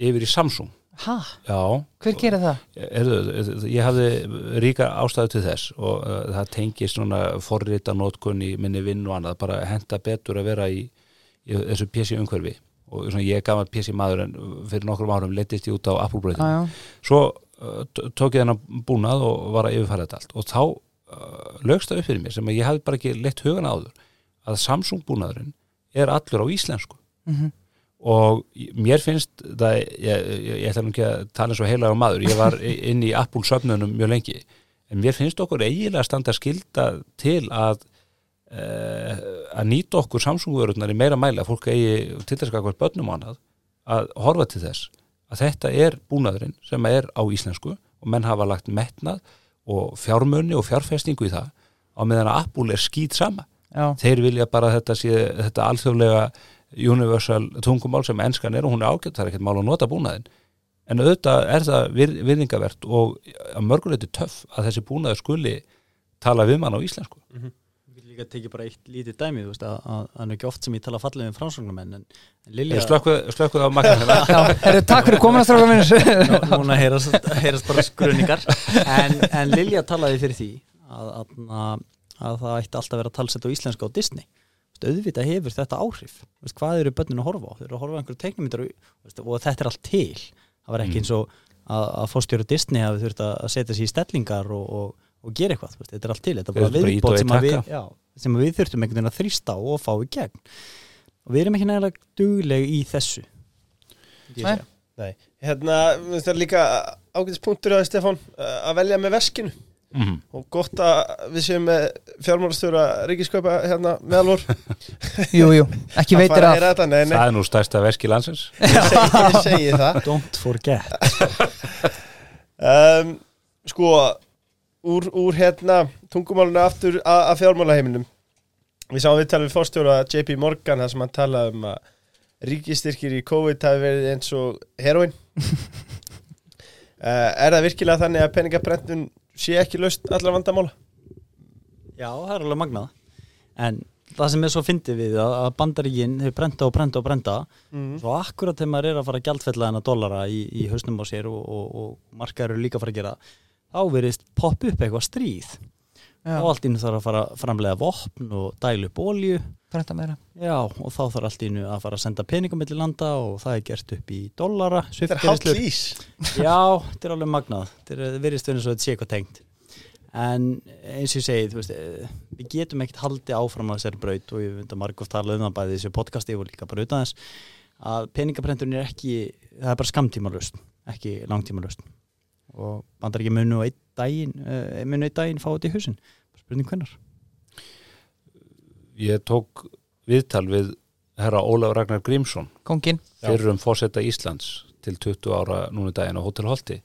yfir í Samsung Hæ? já, Hver gerir það? Erðu, ég hafði ríka ástæðu til þess og uh, það tengist svona forrita nótkun í minni vinn og annað bara henda betur að vera í, í þessu PC umhverfi og svona, ég gaf að PC maður en fyrir nokkrum árum letist ég út á já. svo uh, tók ég þennan búnað og var að yfirfæra þetta allt og þá uh, lögst það upp fyrir mér sem að ég hafði bara ekki leitt hugan áður að Samsung búnaðurinn er allur á íslensku Mhm. Og mér finnst það, ég, ég, ég ætla nú ekki að tala eins og heilaga maður, ég var inn í Apple söfnunum mjög lengi, en mér finnst okkur eiginlega standa skilda til að uh, að nýta okkur Samsung-vörurnar í meira mæli að fólk eigi til þess að hvað börnum og annað að horfa til þess að þetta er búnaðurinn sem er á íslensku og menn hafa lagt metnað og fjármunni og fjárfestingu í það á meðan að Apple er skýt sama Já. þeir vilja bara þetta þetta alþjóðlega universal tungumál sem enskan er og hún er ágætt, það er ekkert mál að nota búnaðin en auðvitað er það vir, virðingavert og að mörguleiti töff að þessi búnaður skuli tala við mann á íslensku. Líka tekið bara eitt lítið dæmi þú veist að að- að það er ekki oft sem ég tala fallið um framsóknumenn en, Lilja Slökkuð á *laughs* herru, takk fyrir komin að stráka minnur Nú- *laughs* núna heyrast, heyrast bara skruningar en, en Lilja talaði fyrir því að, að, að það ætti alltaf að vera talsett á íslenska á Disney Veist, auðvitað hefur þetta áhrif. Veist, hvað eru börnin að horfa á? Þau eru að horfa á einhverju teiknumyndar og, og þetta er allt til. Það var ekki Mm. eins og að, að fórstjóru Disney hafi þurft að að setja sér í stellingar og, og, og gera eitthvað, veist, þetta er allt til. Þetta er bara að viðbót sem, að við, já, sem að við þurftum einhvern veginn að þrýsta og fá í gegn. Og við erum ekki nægilega dugleg í þessu. Nei. Nei, hérna, það er líka ágætis punktur Stefán uh, að velja með veskinu Mhm. og gott að við séum með fjármálastjóra ríkiskaupa hérna meðalvor *laughs* Jú, jú, ekki veitir af. þetta, nei, nei, Það er nú stærsta verski landsins. *laughs* Ég segi, ég segi það. Don't forget. Um, Sko úr, úr hérna tungumáluna aftur að, að fjármálaheiminum. Við sáum við tala við fórstjóra JP Morgan þar sem hann talaði um að ríkistyrkir í COVID hafi verið eins og heroin uh, *laughs* Er það virkilega þannig að peningabrendun sé ekki laust allar vandamála? Já, það er alveg magnað En það sem er svo fyndið við að að bandaríkin þau brenda og brenda og brenda Mm. svo akkurat þegar maður er að fara að gjaldfella þennan dollara í, í hausnum á sér og, og, og markaður eru líka að fara að gera þá verðist popp upp eitthvað stríð og allt innu þarf að fara að framlega vopn og dælu meira. Já, og þá þarf allt innu að fara að senda peningum milli landa og það er gert upp í dollara. Þetta er hálf lís Já, þetta er alveg magnað. Þetta er verið stöðinu svo að þetta sé eitthvað tengt. En eins og ég segi, þú veist, eh, við getum ekkert haldið áfram að þessari braut og ég vind að margóft tala um það bæði í þessu podcasti og líka bara utan þess að peningaprenturinn er ekki, það er bara skamtímalust, ekki langtímalust og bandar ekki munu einn daginn, uh, munu einn daginn fá þetta í hausin, spurning hvernar Ég tók viðtal við herra Ólaf Ragnar Grímsson Kongin fyrir um fórseta Íslands til 20 ára núna í daginn á Hotel Holti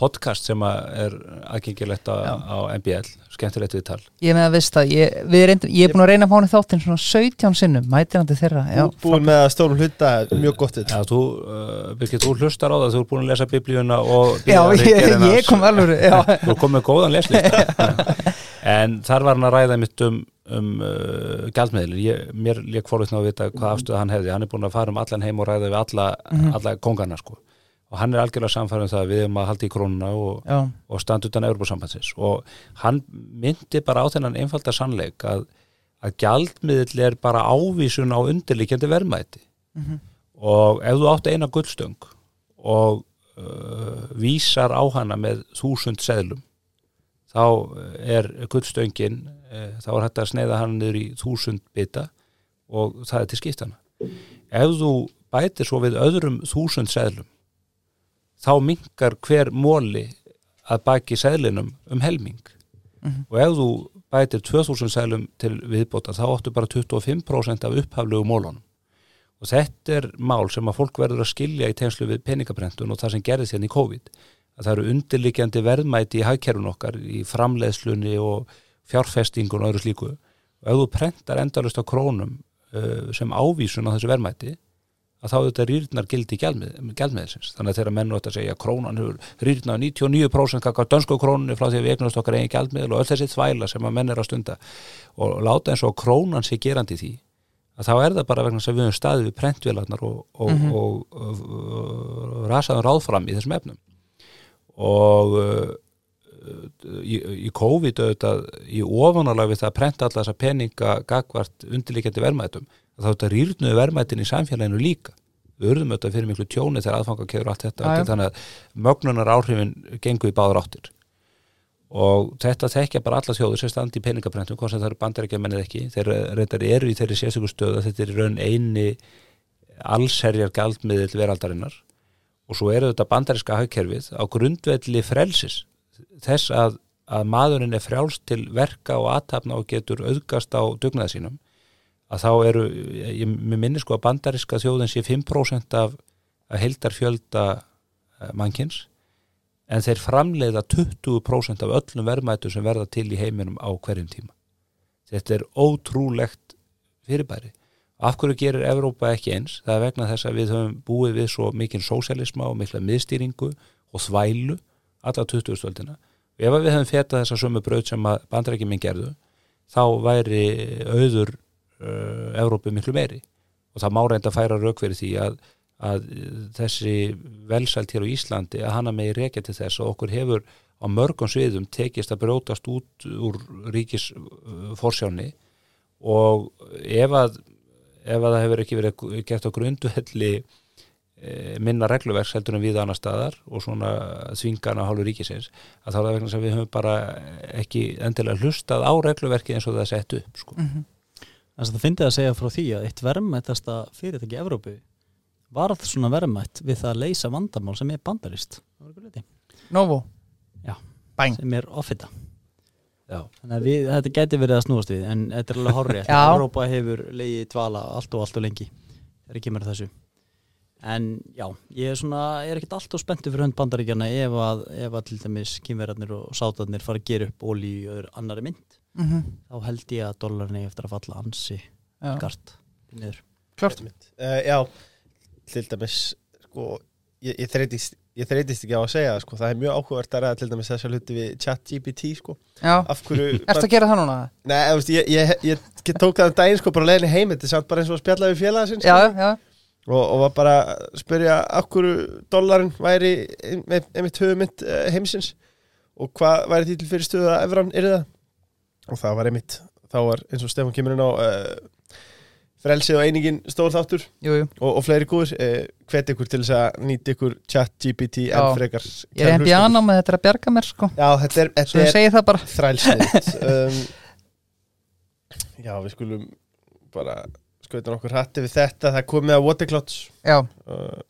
podcast sem að er aðgengilegt á, á MBL skemmtilegt viðtal. Ég er með að veist það, ég, við reyndum, ég er búin að reyna að fá hann í þáttinn svona 17 sinnum, til þeirra Já, Búin með að stórum hluta, mjög gott þetta Já, þú, uh, Birgit, þú hlustar á það, þú er búin að lesa biblíuna og *laughs* já ég, ég kom alveg Já, *laughs* Þú kom með góðan leslista. *laughs* En þar var hann að ræða mitt um, um uh, gjaldmiðlin ég, Mér lék fórhundna að vita hvað afstöðu hann hefði. Hann er búin að fara um allan heim og ræða við alla, Mhm. alla kongana sko. Og hann er algjörlega samfærum það að við erum að halda í krónuna og, og standa utan Európa-sambandsins og hann myndi bara á þennan einfalda sannleik að, að gjaldmiðl er bara ávísun á undirlíkjandi verðmæti. Mhm. og ef þú átt eina gullstöng og uh, vísar á hana með þúsund seðlum þá er gullstöngin uh, þá er hægt að sneiða hann niður í þúsund bita og það er til skiptana ef þú bætir svo við öðrum þúsund seðlum þá minkar hver móli að baki seðlinum um helming. Mhm. og ef þú bætir 2000 seðlum til viðbóta þá áttu bara 25% af upphaflegu mólunum. Og þetta er mál sem að fólk verður að skilja í tegnslu við peningabrentun og það sem gerðist hérna í COVID. Að það eru undirlikjandi verðmæti í hagkerfun okkar í framleiðslunni og fjárfestingun og öðru slíku. Og ef þú prentar endalust á krónum uh, sem ávísun á þessu verðmæti að þá þetta rýrnar gildi gjaldmiðsins þannig að þegar menn átt að segja að krónan hefur rýrnað 99% kakar dönsku krónunni frá því að við eignast okkar eigin gjaldmiðl og öll þessi þvæla sem að menn er að stunda og láta eins og krónan sé gerandi því að þá er það bara vegna að við höfum staðið við prentvélarnar og, og, Mhm. og, og, og rasaðum ráðfram í þessum efnum og uh, í, í COVID auðvitað í ofanálag við það að prenta alla þessa peninga gagvart undirlíkjandi að þá þetta rýrnuðu verðmætin í samfélaginu líka. Við urðum auðvitað fyrir miklu tjóni þegar aðfangakeður allt þetta, allt þannig að mögnunar áhrifin gengu í báður áttir. Og þetta þekkja bara alla þjóður sem standi í peningaprentum, hvort sem það eru bandarækja mennið ekki, þeir reyndar eru í þeirri sérstöku stöðu að þetta er raun eini allserjar galdmiðil veraldarinnar. Og svo eru þetta bandaríska hagkerfið á grundvelli frelsis þess að, að maðurinn er frjálst til verka og aðtapna og getur auðgast á dugnaða sínum að þá eru, ég minni sko að bandaríska þjóðin sé 5% af, heildarfjölda eh, mannkins en þeir framleiða 20% af öllum verðmætu sem verða til í heiminum á hverjum tíma. Þetta er ótrúlegt fyrirbæri. Af hverju gerir Evrópa ekki eins? Það er vegna þess að við höfum búið við svo mikinn sósialisma og mikla miðstýringu og þvælu alla 20. stöldina. Ef að við höfum fetað þessa sömu braut sem að bandrækjuminn gerðu, þá væri auður uh, Evrópu miklu meiri og það má reynda að færa rauk fyrir því að, að þessi velsælt hér á Íslandi að hana megi rekja til þess að okkur hefur á mörgum sviðum tekist að brjótast út úr ríkis uh, forsjáni og ef að ef að það hefur ekki verið gert á grunduhelli e, minna regluverks heldur en við annar staðar og svona þvingana hálfur ríkisins að þá er það vegna sem við höfum bara ekki endilega hlustað á regluverki eins og það er sett upp sko. Mhm. Þannig að það fyndið að segja frá því að eitt verðmættasta fyrirtæki í Evrópu varð svona verðmætt við það að leysa vandamál sem er bandarist Novo? Já. Bæn sem er offita. Já. Þannig að við, þetta geti verið að snúast við en þetta er alveg horrið *laughs* Já. Evrópa hefur leiði dvala allt og allt og lengi þegar ekki mér þessu. En já, ég er svona er ekkert allt og spenntu fyrir hönd bandaríkjana ef að, ef að til dæmis kynverðarnir og sátarnir fara að gera upp ólí í öðru annari mynd mm þá held ég að dólarin eigi eftir að falla ansi Já, skart niður. Klart. Uh, Já, til dæmis sko, ég, ég þreytist ég þreytist ekki á að segja það, sko, það er mjög áhugavert að ræða til dæmis þessa hluti við ChatGPT sko, Já, af hverju *laughs* ertu að gera það núna? Nei, þú veist, ég, ég, ég, tók það um daginn sko bara í heim, þetta er samt bara eins og að spjalla við félaga sinn Já, já, og, og var bara að spyrja af hverju dollarin væri einmitt höfumynd uh, heimsins. Og hvað væri því til fyrir stöðu að Evran er það og það var einmitt, þá var eins og Stefán kemur inn á uh, frelsið og einingin stór þáttur. Jú, jú. Og, og fleiri góður uh, hvet ykkur til þess að nýta ykkur chat GPT Já. en frekar. Ég er hefði bjana með þetta er að bjarga mér sko. Já, þetta er, þetta er segi það bara. þrælsniðt *laughs* um, Já, við skulum bara skauta nokkur hatti við þetta. Það er komið að Waterclouds Já, uh,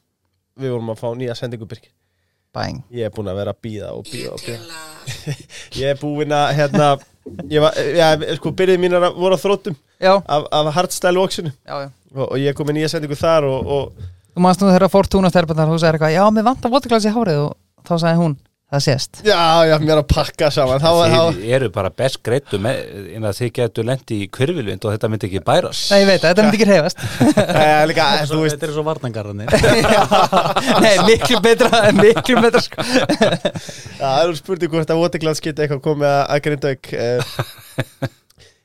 við vorum að fá nýja sendingu Birkir bæn ég er búinn að vera að býða og býða og býða *laughs* ég er búinn að hérna var, já, sko, byrðið að voru á þróttum af, af hardstyle já og, og ég er komið nýja sendingu þar og, og Þú manst nú þegar Fortuna stelpunar þú segir eitthvað, já, mér vantar votaklass í hárið og þá sagði hún, það sést. Já, já, mér að pakka saman. Þá, þá, Þið eru bara best greittu en að þið getur lendi í kvirvilvind og þetta myndi ekki bærast. Nei, ég veit, það, þetta myndi ekki reyfast *laughs* eh, líka, þú veist Þetta er svo varnangarðanir *laughs* Nei, miklu betra, miklu betra sko. Já, það er spurning hvort að Waterclouds geti eitthvað komið að, að Grindavík uh,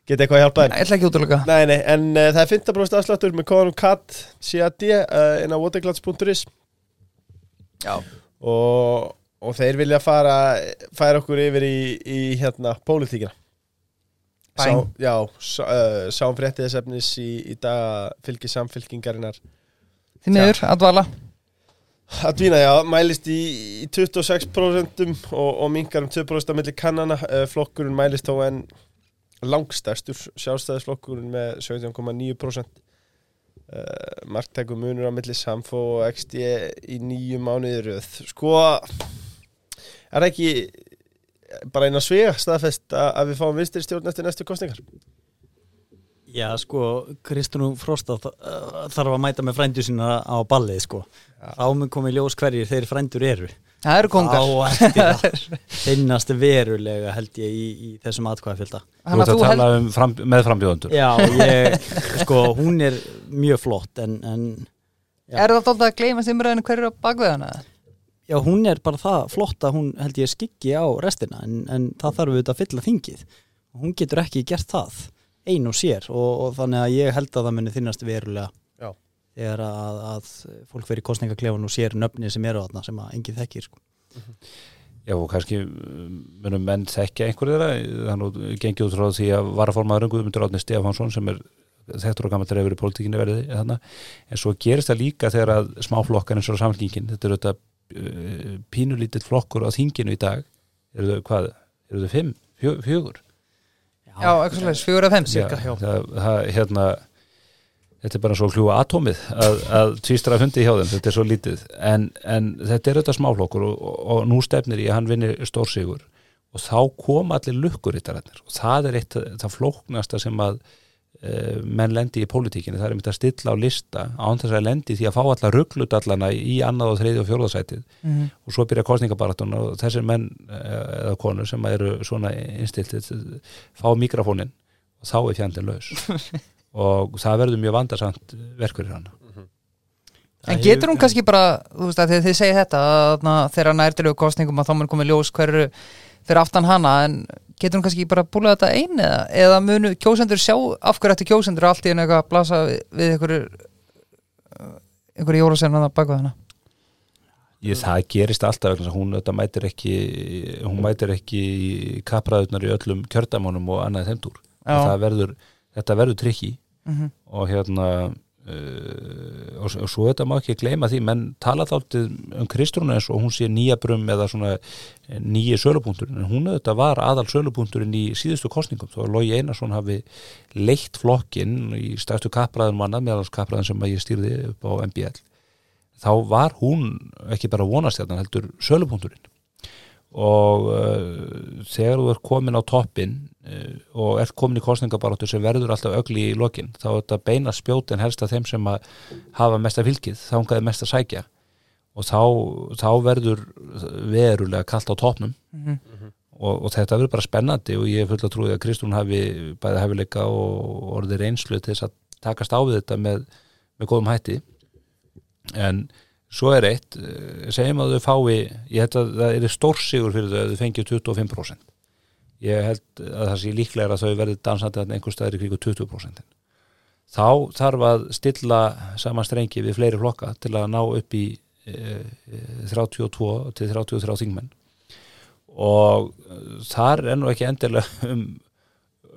geti eitthvað að hjálpa þér Ég ætla ekki út að luka Nei, nei, en uh, það er 15% afsláttur með kóðanum CAD CAD uh, inn á waterclouds.is Já. og, og þeir vilja fara færa okkur yfir í, í hérna pólitíkina. Sá, já, sá, uh, sáum fréttið þess efnis í, í dag að fylgi samfylkingarinnar. Því miður, að dvala. Að dvína, já, mælist í, í 26% og, og minkar um 2% á milli kannana, uh, flokkurinn mælist þó en langstærstur sjálfstæðisflokkurinn með 17,9% uh, marktækum munur á milli Samfo og XD í nýju mánuði röð. Sko er ekki bara eina svega staðfest að, að við fáum vinstri stjórn eftir næstu kostningar Já, sko, Kristján Frosta þarf að mæta með frændu sína á ballið, sko. Þá mun komið ljós hverjir þeir frændur eru. Það eru kongar. *laughs* Finnast verulega held ég í, í þessum atkvæðafjölda. Þú ert að þú held tala um fram, með frambjóðundur Já, ég, sko, hún er mjög flott en, en. Er það þótt að gleyma umræðinu hverju er á bakveðana? Já, hún er bara það flott að hún held ég skikki á restina en, en það þarf við að fylla þingið. Og hún getur ekki gert það ein og sér og, og þannig að ég held að það muni þinnast verulega. Já. þegar að, að fólk verið kostningaklefun og sér nöfni sem eru þarna sem að enginn þekkir sko. Já og kannski um, munum menn þekkja einhverju þeirra? Þannig að gengið út frá því að varaformaður Guðmundur Átni Stefánsson sem er þekktur og gammal dreifur í pólitíkinni verði en svo gerist það líka þegar að smáflokkar eins og samlingin þetta er auðvitað uh, pínulítill flokkur á þinginu í dag. Eru þau hvað, eru þau fimm, fjö, fjögur? Já, eitthvað svolítið, fjögur af þeim Cirka, já. það, það, hérna þetta er bara svo að kljúa atómið að, að tvístra fundi hjá þeim, þetta er svo lítið. En, en þetta er auðvitað smáflokkur og, og, og nú stefnir í að hann vinni stórsigur. Og þá kom allir lukkur í og það er eitt það flóknasta sem að menn lendi í pólitíkinni, það er einmitt að stilla á lista án þess að lendi því að fá alla rugglutallana í annað og þriði og fjórðasætið Mhm. og svo byrja kostningabaratun og þessir menn eh, eða konur sem eru svona innstiltið fá mikrofónin og þá er fjandinn laus. *laughs* Og það verður mjög vandarsamt verk fyrir hana En getur hún kannski bara, þú veist að þið, þið segið þetta að na, þeirra nærtilegu kostningum að þá mun komið ljós hverju fyrir aftan hana en getur hún kannski bara búlað þetta einn eða, eða munu kjósendur sjá af hverju ættu kjósendur allt í einu eitthvað að blasa við, við einhverju einhverju jólasenna það baka hana? Ég, það gerist alltaf hún þetta mætir ekki hún mætir ekki kapraðunar í öllum kjördamánum og annað þeimdur það verður, þetta verður trikki mm og hérna uh, og, og svo þetta má ekki gleyma því menn tala þáttið um Kristrúna eins og hún sé nýja brum eða svona nýji sölupunktur en hún auðvitað var aðal sölupunkturinn í síðustu kostningum þó að Lógi Einarsson hafi leitt flokkinn í stærstu kapraðum manna meðalans kapraðum sem ég stýrði upp á MBL þá var hún ekki bara vonastjarnan heldur sölupunkturinn. Og uh, þegar þú ert komin á toppin og ert komin í kostningabaróttu sem verður alltaf ögli í lokin. Þá er þetta beina spjótin helst að þeim sem að hafa mesta fylgið, þá hungaði mest að sækja. Og þá, þá verður verulega kallt á toppnum. Mhm. og, og þetta verður bara spennandi og ég er full að trúið að Kristún hafi bæði hefileika og orðið reynslu til þess að takast á við þetta með, með góðum hætti. En svo er eitt eh, segjum að þau fái ég held að það er stórsigur fyrir þau að þau fengið 25% ég held að það sé líklega að þau verði dansandi að einhver staðir í kríku 20% þá þarf að stilla saman strengi við fleiri flokka til að ná upp í e, e, 32 til 33 þingmenn. Og eh, þar er nú ekki endilega um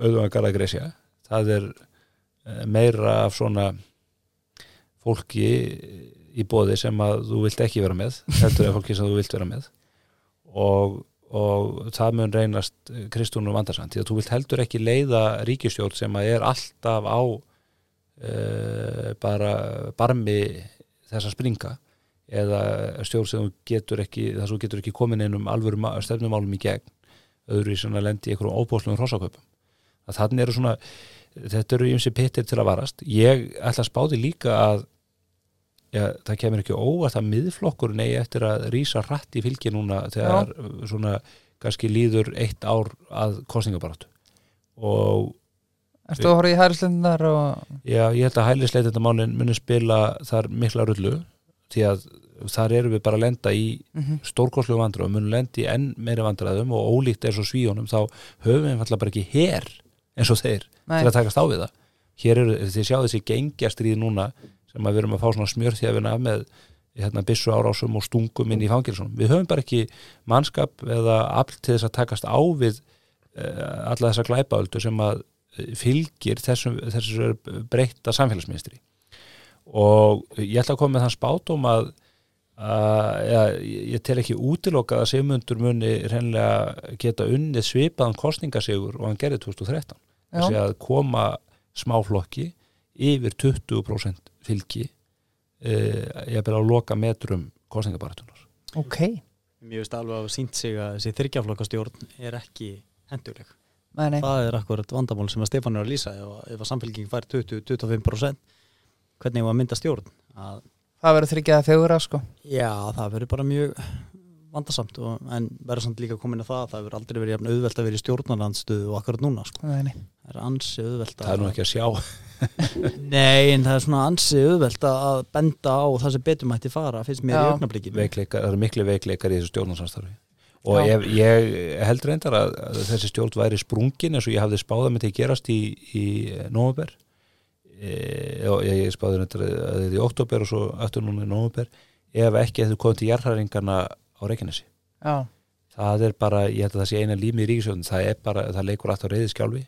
auðvangar að gresja. Það er eh, meira af svona fólki í bóði sem að þú vilt ekki vera með heldur en fólki sem þú vilt vera með. Og, og það mun reynast Kristúnum vandarsand því að þú vilt heldur ekki leiða ríkistjórn sem að er alltaf á uh, bara barmi þess að springa eða stjórn sem getur ekki að þú getur ekki komin inn um alvöru stefnumálum í gegn öðru í svona lendi einhverjum óbóðslum hrossakaupum. Að þannig eru svona þetta eru ymsi pittir til að varast. Ég ætla að spáði líka að já, það kemur ekki óvart að miðflokkurinn eigi eftir að rísa rætt í fylgi núna þegar svona kannski líður eitt ár að kostningabaráttu og Ertu að horfa í hærislendar og já, ég held að hælisleitendamálin muni spila þar mikla rullu því að þar erum við bara að lenda í mm stórkoslu vandræðum, munum lendi í enn meiri vandræðum og ólíkt eins og svíunum þá höfum við einfallega bara ekki her eins og þeir Nei, til að takast á við það. Hér eru, þið sjá þessi gengjastrið núna sem að við erum að fá svona smjörþjafina með hérna, byssu árásum og stungum inn í fangilsum við höfum bara ekki mannskap eða afl til þess að takast á við uh, alla þessa glæpaöldu sem að eh, fylgir þessum, þessum breytta samfélagsmiðstri. Og ég ætla að koma með þann spátum að að ja, ég tel ekki útilokað að Sigmundur muni reynilega geta unnið svipaðan kostningasigur og hann gerði 2013 þessi já, að koma smáflokki yfir 20% fylgi eh, ég er bara að loka metrum kostningabaratunar ok Mér veist alveg að hafa sínt sig að þessi þyrkjaflokkastjórn er ekki henduleg. Nei, nei. Það er akkurat vandamál sem að Stefán er að lýsa ef, ef að samfélging fær 20-25% hvernig var að mynda stjórn að, Það verður þryggjað fjögur sko Já, það verður bara mjög vandasamt og, en verður samt líka komin að það það verður aldrei verið jafn auðvelt að vera í stjórnarlandstöðu og akkurat núna sko. Nei, nei. Það er ansi auðvelt það er nú ekki að sjá Nei, en það er svona ansi auðvelt að benda á það sem betur mætti fara finnst mér í Já. augnablikinu. Veikleikar, það eru miklu veikleikar í þessu stjórnarsamstarfi og ef, ég held reyndar að, að þessi stjórn væri sprungin eins og ég hafði spáða með til að gerast í, í november e, og ég, ég spáði reyndar að þetta er í oktober og svo aftur núna í november ef ekki hefðu komið til jarðhæringarna á Reykjanesi. Já, það er bara, ég held að það sé eina lími í ríkisjóðin, það er bara, það leikur alltaf reyði skjálfi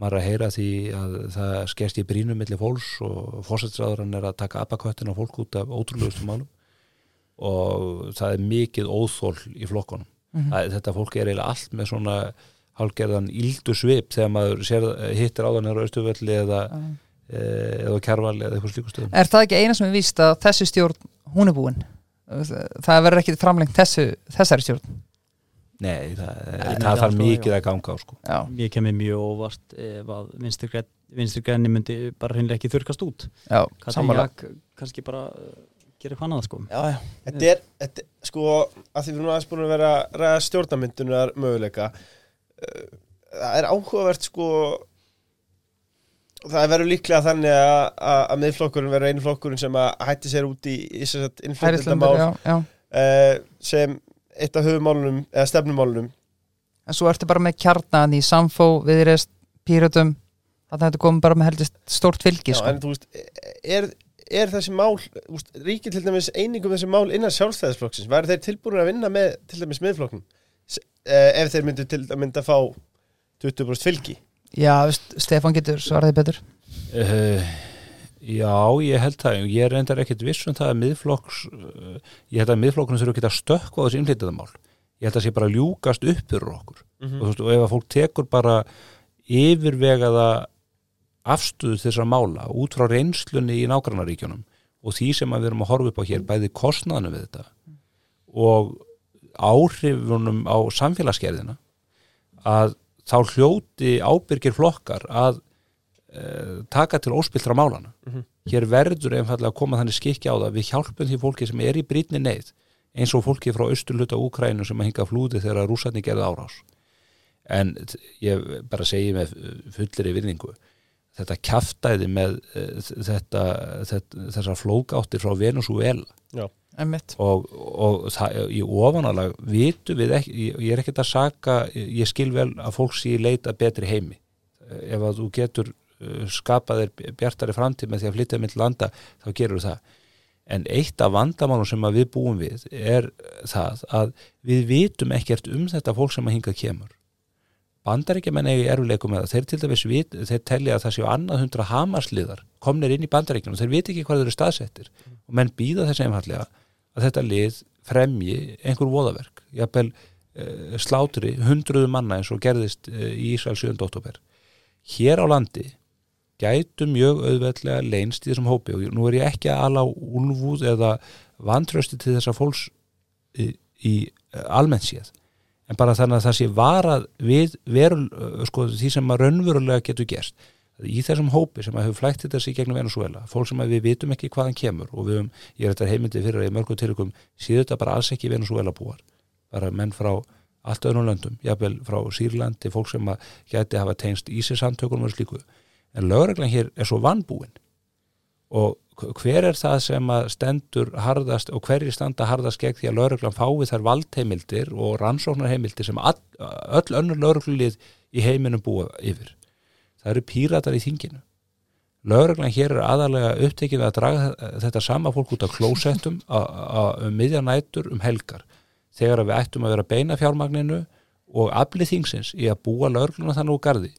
maður að heyra því að það skerst í brínum milli fólks og fórsættisræðurann er að taka abaköttin á fólk út af ótrúlegustu málum og það er mikið óþól í flokkonum Mhm. það, þetta fólk er eiginlega allt með svona hálgerðan íldu svip þegar maður sér, hittir á þannig á Östuvelli eða, já. e, eða á Kjarvali eða eitthvað slíku stöðum Er það ekki eina sem er víst að þessi stjórn hún er búin? Það verður ekki framlengt þessu, þessari stjórn Nei, það, það, þarf mikið að ganga á sko. Mér kemur mjög óvart ef að vinstri græn- vinstri græni myndi bara hreinlega ekki þurkast út. Já, Jak kannski bara uh, gera hvað annað sko. Já, já, Þetta er, þetta, sko, að því við erum aðeins búin að vera að ræða stjórnamyndunar möguleika uh, það er áhugavert, sko það verður líklega þannig að, að, að miðflokkurinn verður einu flokkurinn sem að hætti sér út í, í já, já. uh, sem eitt af höfumálunum eða stefnumálunum. En svo ertu bara með kjarnan í Samfó, Viðreist, Píratum þannig að þetta komið bara með heldist stórt fylgi Já, sko. en þú veist, er, er þessi mál úst, ríkir til dæmis einingum þessi mál innan sjálfstæðisflokksins, væri þeir tilbúin að vinna með til dæmis miðflokknum? Eh, ef þeir myndu til að mynda að fá 20% fylgi? Já, veist, Stefán getur svaraði betur. Uh, já, ég held það. Ég er reyndar ekkit viss um það að miðflokks uh, ég held að miðflokkurinn þurfa ekki að stökkva á þessi innflytjaðamál ég held að sé bara ljúkast upp fyrir okkur. Og, þú veist, og ef að fólk tekur bara yfirvegaða afstöðu til þessar mála út frá reynslunni í nágrannaríkjunum og því sem við erum að horfa upp á hér bæði kostnaðinu við þetta og áhrifunum á samfélagsgerðina að þá hljóti ábyrgir flokkar að taka til óspiltra málana Mhm. hér verður einfallega að koma þannig skikki á það við hjálpum því fólki sem er í brýtni neyð eins og fólki frá austurluta Úkrænu sem að hinga flúði þegar rússarni gerði árás en ég bara segi með fullir í virðingu þetta kjaftaði með uh, þetta, þetta þessar flókáttir frá Venezuela Einmitt. og, og það, í ofanalag vitum við ekki, ég, ég er ekkert að saka ég skil vel að fólk sé leita betri heimi ef að þú getur uh, skapað þér bjartari framtíð með því að flytja með landa þá gerur það. En eitt af vandamálum sem við búum við er það að við vitum ekkert um þetta fólk sem að hinga kemur. Bandaríkjaman eigi erfileikum með það. Þeir til dæmis vit, þeir telja að það séu annað hundra hamarsliðar komnir inn í bandaríkjunum. Þeir viti ekki hvað þeir eru staðsettir. Og menn býða þess einfallega að þetta lið fremji einhver voðaverk. Jafnvel uh, slátri hundruðu manna eins og gerðist uh, í Ísrael 7. oktober hér á landi gætu mjög auðveldlega leinst í þessum hópi. Og nú er ég ekki að ala úlfúð eða vantrösti til þessa fólks í, í almennt séð. En bara þannig að það sé varað við veru, uh, sko, því sem að raunverulega getur gerst. Í þessum hópi sem að hefur flækt þetta sig gegnum Venezuela, fólk sem að við vitum ekki hvaðan kemur og við höfum, ég er þetta heimindi fyrir að í mörgum tilökum síður þetta bara alls ekki Venezuela búar, bara menn frá allt öðrum löndum, jafnvel frá Sýrlandi, fólk sem að geti hafa tengst ísisamtökunum og slíku en lögreglan hér er svo vannbúin og hver er það sem að stendur harðast og hverjir standa harðast gegn því að lögreglan fái þær valdheimildir og rannsóknarheimildir sem all, öll önnur lögreglulið í heiminum búa yfir? Það eru píratar í þinginu. Lögreglan hér er aðalega upptekið að draga þetta sama fólk út af klósettum um miðjanætur um helgar. Þegar við ættum að vera beina fjármagninu og aflið þingsins í að búa lögregluna þannig úr gardi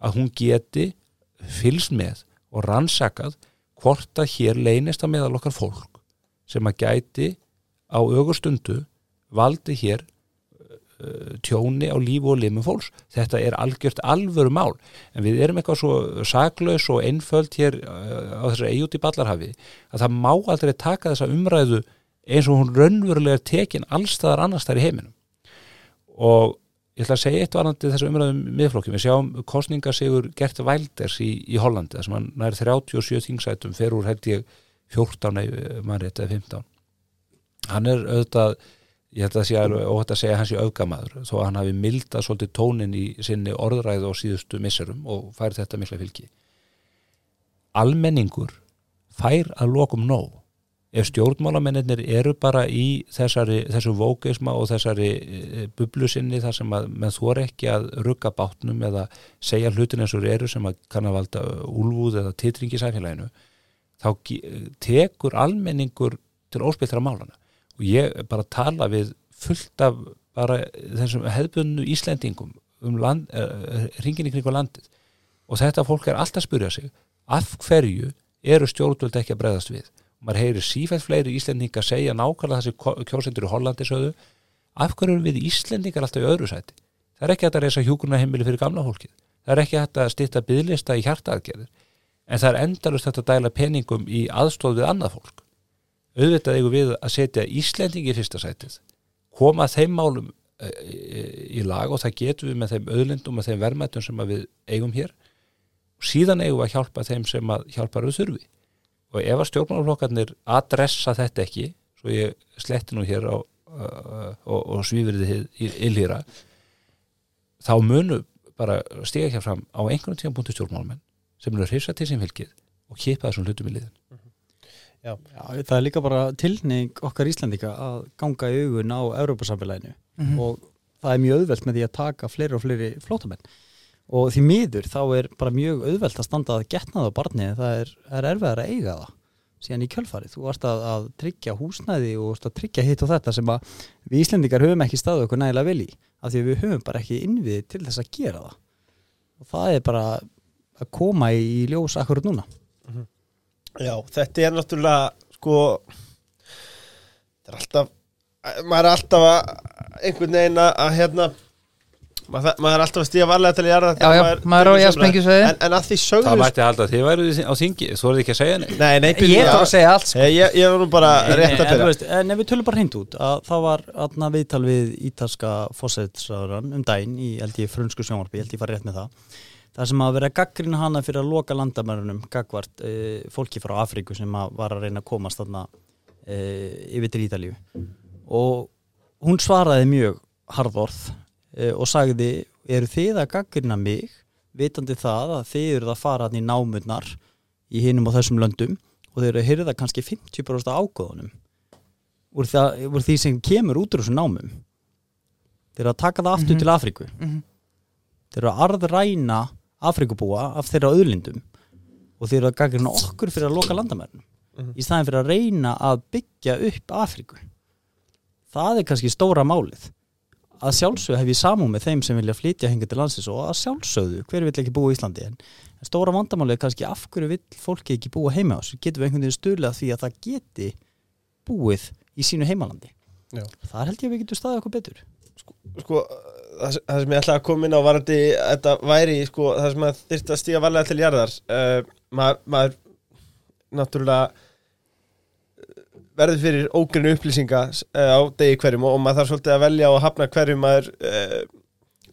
að hún geti fylst með og rannsakað hvort að hér leynist að meðal okkar fólk sem að gæti á augustundu valdi hér uh, tjóni á lífu og limum fólks. Þetta er algjört alvöru mál en við erum eitthvað svo saklaus og einföld hér uh, á þessari eigjúti ballarhafi að það má aldrei taka þessa umræðu eins og hún raunverulega er tekin allstaðar annars þar í heiminum og ég ætla að segja eitt varandi þessu umræðum miðflokki, við sjáum kostningarsigur Gert Vælders í, í Hollandi þar sem hann nær 37 þingsætum fer úr held ég 14 mannrétt eða 15 hann er auðvitað ég held að alveg óhætt að segja hans í auðgamaður þó að hann hafi mildað svolítið tónin í sinni orðræðu á síðustu misserum og fær þetta mikla fylgi. Almenningur fær að lokum nóg ef stjórnmálamennir eru bara í þessari, þessu vókisma og þessari bublusinni þar sem að menn þú er ekki að rugga bátnum eða segja hlutin eins og eru sem að kann að valda úlvúð eða titring í sæfélaginu þá tekur almenningur til óspiltra málana og ég bara tala við fullt af bara þessum hefðbunnu Íslendingum um land, uh, ringin kringu landið. Og þetta fólk er alltaf að spyrja sig af hverju eru stjórnvöld ekki að breyðast við maður heyrir sífælt fleiri Íslendingar segja nákvæmlega þessi kjósendur í Hollandi sögðu af hverju eru við Íslendingar alltaf í öðru sæti? Það er ekki hægt að reysa hjúkurna heimili fyrir gamla fólkið. Það er ekki hægt að stýtta byðlista í hjartaðgerðir en það er endalust hægt að dæla peningum í aðstóð við annað fólk. Auðvitað eigum við að setja Íslendingi í fyrsta sætið koma þeim málum í lag og það getum við með þeim auðlindum og þeim verðmættum sem við eigum hér. Síðan eigum við að hjálpa þeim sem að hjálpa rauð þurfi og ef að stjórnmálaflokkarnir adressa þetta ekki svo ég sletti nú hér á, uh, og, og svífriði illhýra þá munu bara stiga hér fram á einhvern tíma punktu stjórnmálamenn sem eru hrifsa til sín fylgið og kipa þessum hlutum í liðin Já. Já, það er líka bara tilning okkar Íslandika að ganga í augun á Európa-samfélaginu Mhm. og það er mjög auðvelt með því að taka fleiri og fleiri flótamenn og því miður þá er bara mjög auðvelt að standa að getna það á barni það er, er erfiðar að eiga það síðan í kjölfarið, þú varst að, að tryggja húsnæði og varst að tryggja hitt og þetta sem að við Íslendingar höfum ekki staðu okkur nægilega vel í. Af því við höfum bara ekki innviði til þess að gera það. Og það er bara að koma í, ljós akkurat núna. Já, þetta er náttúrulega sko þetta er alltaf maður er alltaf að einhvern veginn að, hérna maður, maður er alltaf að stíða varlega til að gera Já, já, maður er á jafnspengjusveiði. en, en að því sögðu Það mætti halda að þið væruð á þingi Þú voruð ekki að segja henni Nei, nei, Ég er bara að segja allt sko. Ég, ég, ég var nú bara rétt að byrja veist, en ef við tölum bara hreint út að það var aðna viðtal við ítalska fósætsraðurann um daginn í held ég frönsku sjónvarpi, ég fara rétt með það það sem að vera gaggrinn hana fyrir að loka landamærunum gagvart e, fólki frá Afríku sem að var að reyna að komast þarna e, yfir til Ítalíu og hún svaraði mjög harðorð og sagði eru þið að gaggrina mig vitandi það að þið eruð að fara hann í námunnar í hinum og þessum löndum og þeir eru að hyrða kannski 50% ágóðunum úr, það, úr því sem kemur út úr þessum námum þeir eru að taka það aftur Mhm. til Afríku Mhm. þeir eru að arðræna Afríkubúa af þeirra auðlindum og þeir eru að gaggrina okkur fyrir að loka landamærnum Mhm. í staðin fyrir að reyna að byggja upp Afríku það er kannski stóra málið að sjálfsögðu hef ég samúð með þeim sem vilja flytja hingað til landsins og að sjálfsögðu hver vill ekki búa í Íslandi? En stóra vandamálið er kannski af hverju vill fólki ekki búa heima á þessu getum við einhvern veginn stuðlega því að það geti búið í sínu heimalandi? Já. þar held ég að við getum staðið okkur betur. Sko, það, sem- það sem ég ætlaði að koma inn á varandi þetta væri, sko, það sem að þyrst að stíga varlega til jarðar uh, maður, maður náttúrulega verður fyrir ógrinu upplýsinga uh, á degi hverjum og, og maður þarf svolítið að velja og hafna hverjum maður uh,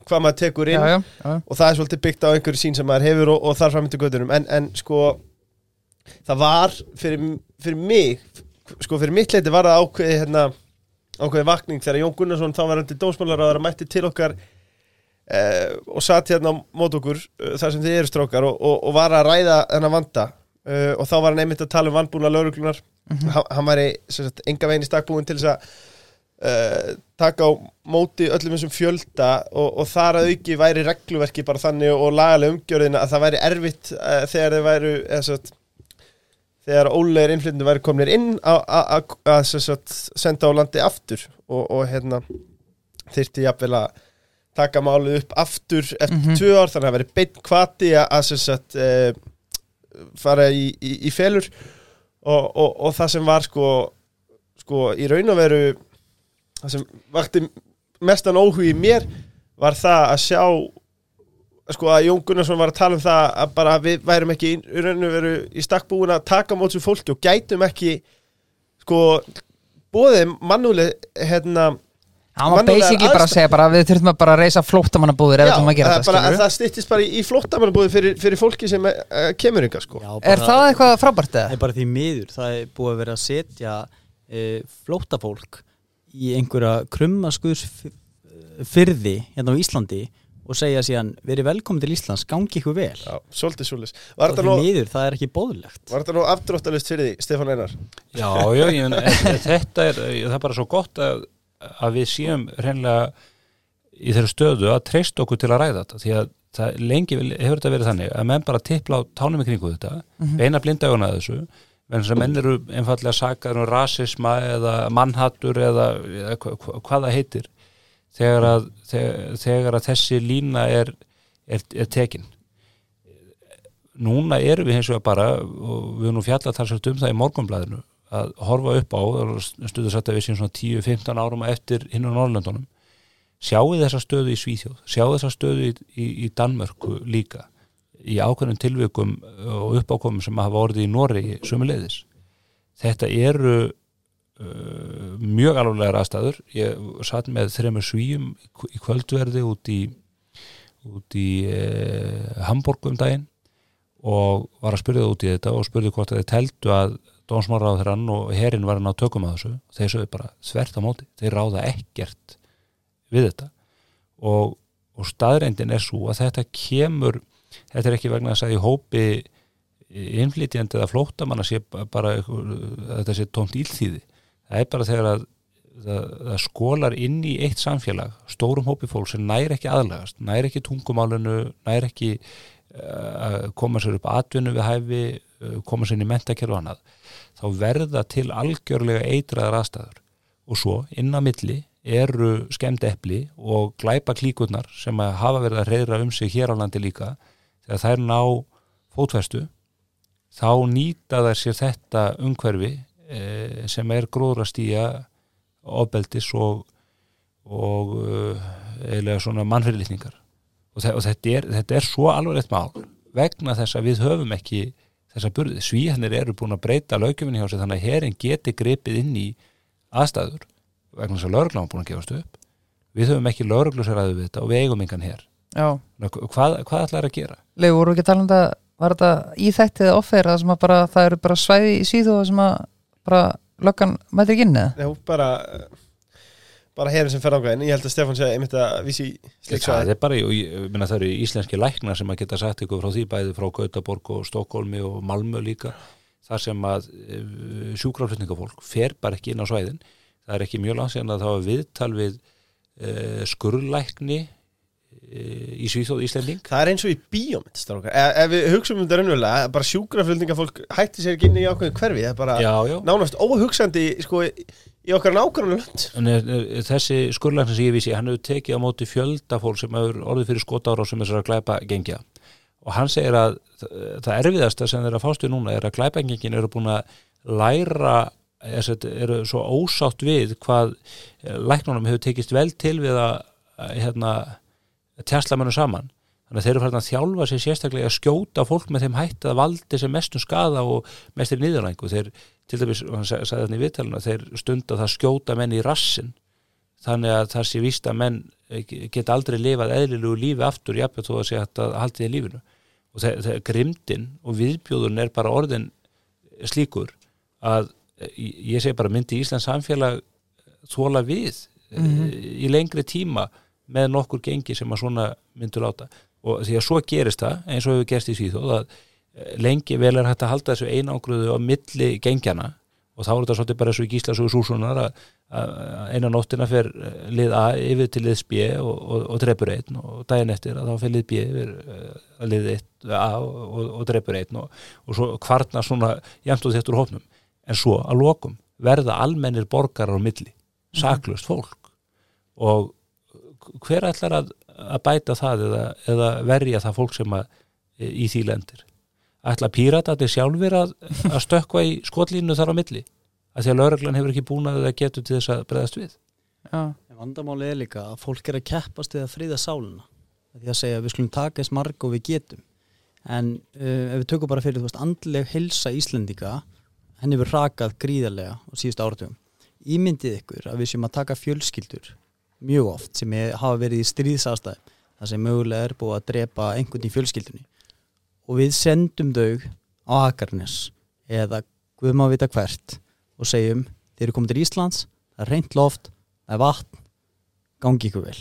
hvað maður tekur inn. Já, já, já. og það er svolítið byggt á einhverju sín sem maður hefur og, og þar framöndu göttunum en, en sko það var fyrir, fyrir mig sko fyrir mitt leiti var það ákveði hérna, ákveði vakning þegar Jón Gunnarsson þá var hann dómsmálaráður að mætti til okkar eh, og satt hérna á mót okkur eh, þar sem þið eru strókar og, og, var að ræða þennan vanda. Eh, og þá var hann einmitt að tala um vandbúna lauruglunar Mhm. hann, hann sem sagt, enga veginn í stakkbúin til þess að uh, taka á móti öllum þessum fjölda og, og þar að auki væri regluverki bara þannig og lagalega umgjörðina að það væri erfitt uh, þegar þeir væru eða, sagt, þegar ólegir innflytjandi væri komnir inn að- senda á landi aftur og, og hérna þyrfti jafnvel að taka málið upp aftur eftir Mhm. tvö ár þannig að það væri beinn kvati að, að sagt, uh, fara í, í, í felur og, og, og það sem var sko, sko í raun og veru það sem vakti mestan óhugi í mér var það að sjá sko að Jón Gunnarsson var að tala um það að bara við værum ekki í raun og veru í stakkbúin að taka mót svo fólki og gætum ekki sko bóðið mannúli hérna Hann var basically bara að segja bara við þurfum að bara reysa flóttamannabúðir eða þurfum að gera það, þetta, bara, það styttist bara í, í flottamannabúði fyrir, fyrir fólki sem uh, kemur yngar sko. Já, Er það eitthvað frábært Það eða? er bara því miður, það er búið að vera að setja e, flóttafólk í einhverja krummaskuðs fyrði hérna á Íslandi og segja síðan, verið velkomin til Íslands, gangi ykkur vel. Já, svolítið svolítið þetta því nú, miður, það er ekki bóðlegt var þetta nú afdróttalist fyrir því, Stefán Einar? Já, já, ég þetta er, það er bara svo gott að, að við séum hreinlega í þeirra stöðu að treysta okkur til að ræða þetta. Því að það lengi hefur þetta verið þannig að menn bara tippla á tánum í kringu þetta beina blindaguna að þessu en þess að menn eru einfallega sakar um rasisma eða mannhattur eða, eða hva, hva, hvað það heitir þegar að, þegar, þegar að þessi lína er, er, er tekin. Núna erum við hins vegar bara og við erum nú fjallað talsvægt um það í morgunblæðinu að horfa upp á stuðu satt að við séum svona 10-15 árum eftir hinn á Norrlöndunum sjáu þessa stöðu í Svíþjóð sjáu þessa stöðu í, í, í Danmörku líka í ákveðnum tilvikum og uppákomum sem hafa orðið í Noregi sömuleiðis. Þetta eru uh, mjög alvarlegar aðstæður. Ég satt með þreymur svíum í kvöldverði út í út í uh, Hamburg um daginn og var að spyrja það út í þetta og spurði hvort að þeir teldu að dómsmáraðurann og herinn var hann á tökum að þessu. Þeir sögðu bara þvert á móti þeir ráða ekkert við þetta. Og, og staðreindin er svo að þetta kemur þetta er ekki vegna þess að í hópi innflytjandi eða flóttamanna sé bara þetta sé tómt ílþýði það er bara þegar að það, það skólar inn í eitt samfélag stórum hópi fólk sem næri ekki aðlagast næri ekki tungumálinu næri ekki uh, að koma sér upp atvinnu við hæfi, uh, koma sér inn í mentakerfi og annað, þá verða til algjörlega eitraðar aðstæður. Og svo inn á milli eru skemmt epli og glæpa klíkurnar sem hafa verið að reyðra um sig hér á landi líka. Þegar þær ná fótvestu þá nýta þær sér þetta umhverfi eh, sem er gróðrastýja ofbeldis og, og uh, eiginlega svona mannfyrirlitningar. Og, og þetta, er, þetta er svo alvarlegt mál vegna þess að við höfum ekki þessa burði, svíhannir eru búin að breyta lögjöfinni hjá sig þannig að herin geti gripið inn í aðstæður vegna þess að lögreglan var búin að gefast upp við höfum ekki lögreglusræðu við þetta og við eigum engan hér Já, hvað, hvað ætlar að gera? Legu, voru ekki að tala um þetta var þetta í þættið offer það sem að bara, það eru bara svæði í síðu sem að bara löggan mætir ekki inn eða? Bara herin sem fer ágæðin, ég held að Stefán sé einmitt að vísi Það er bara, ég minna það eru íslenski læknar sem að geta sagt ykkur frá því bæði frá Gautaborg og Stokkólmi og Malmö líka. Þar sem að sjúkraflutningafólk fer bara ekki inn á svæðin. Það er ekki mjög langt síðan að það var viðtal við uh, skurrlækni uh, í Svíþóð Íslanding Það er eins og í bíómynd, strákar. Ef, ef við hugsaum um þetta raunverulega, bara sjúkraflutningafólk hætti sér ekki inn í ákveðin hverfi það er bara Já, já, nánast óhugsandi sko, í okkar nákvæmlega er, er, þessi skurrlækni sem ég vísi, hann hefur tekið á móti fjölda fólk sem hefur orðið fyrir skotára sem þessar að glæpa gengja og hann segir að það- erfiðasta sem þeir að fástu núna er að glæpengingin eru búin að læra að eru svo ósátt við hvað eh, læknunum hefur tekist vel til við að, hérna, tjastla mönnu saman þannig að þeir eru farin að þjálfa sér sérstaklega að skjóta fólk með þeim hætti að valdi sem mestum skada og mestir nýðurlæng og þeir, til dæmis, hann sagði þannig í viðtaluna þeir stunda það skjóta menn í rassin þannig að það sé víst að menn eh, geta aldrei lifað eðlilugu lífi aftur jafnveg þó að sé að haldi í lífinu. Og þegar, grimdin og viðbjóðun er bara orðin slíkur að eh, ég segi bara myndi Íslands samfélag þóla við mm í lengri tíma með nokkur gengi sem að svona myndu láta og því að svo gerist það eins og hefur gerst í Svíþóð að eh, lengi vel er hægt að halda þessu einangruðu á milli gengjana og þá er þetta svolítið bara eins og í Gíslasögu Súsunar að að eina nóttina fer eh, lið A yfir til liðs B og, og, og drepur einn og daginn eftir að þá fer lið B yfir eh, að lið eitt A og, og, drepur einn og, svo kvarna svona jæmt og þett úr hópnum. En svo að lokum verða almennir borgarar á milli, saklust fólk. Og hver ætlar að, að bæta það eða, eða verja það fólk sem að í því lendir. Ætla píratarnir sjálfur að, að stökkva í skotlínu þar á milli? Að því að lauraglan hefur ekki búin að það getur til þess að breðast við. Já, En Vandamáli er líka að fólk er að keppast við að friða sáluna því að segja að við skulum taka eins marg og við getum. En uh, ef við tökum bara fyrir þú veist andleg helsa Íslendinga henni hefur rakað gríðarlega á síðustu áratugum. Ímyndið ykkur að við séum að taka fjölskyldur mjög oft sem er, hafa verið í stríðsastæð þar sem mögulega er búið að drepa einhvern í fjölskyldunni. Og við sendum þau á Akarnes eða guðum að vita hvert og segjum þeir eru komið til Íslands, það er reynt loft það er vatn, gangi ykkur vel.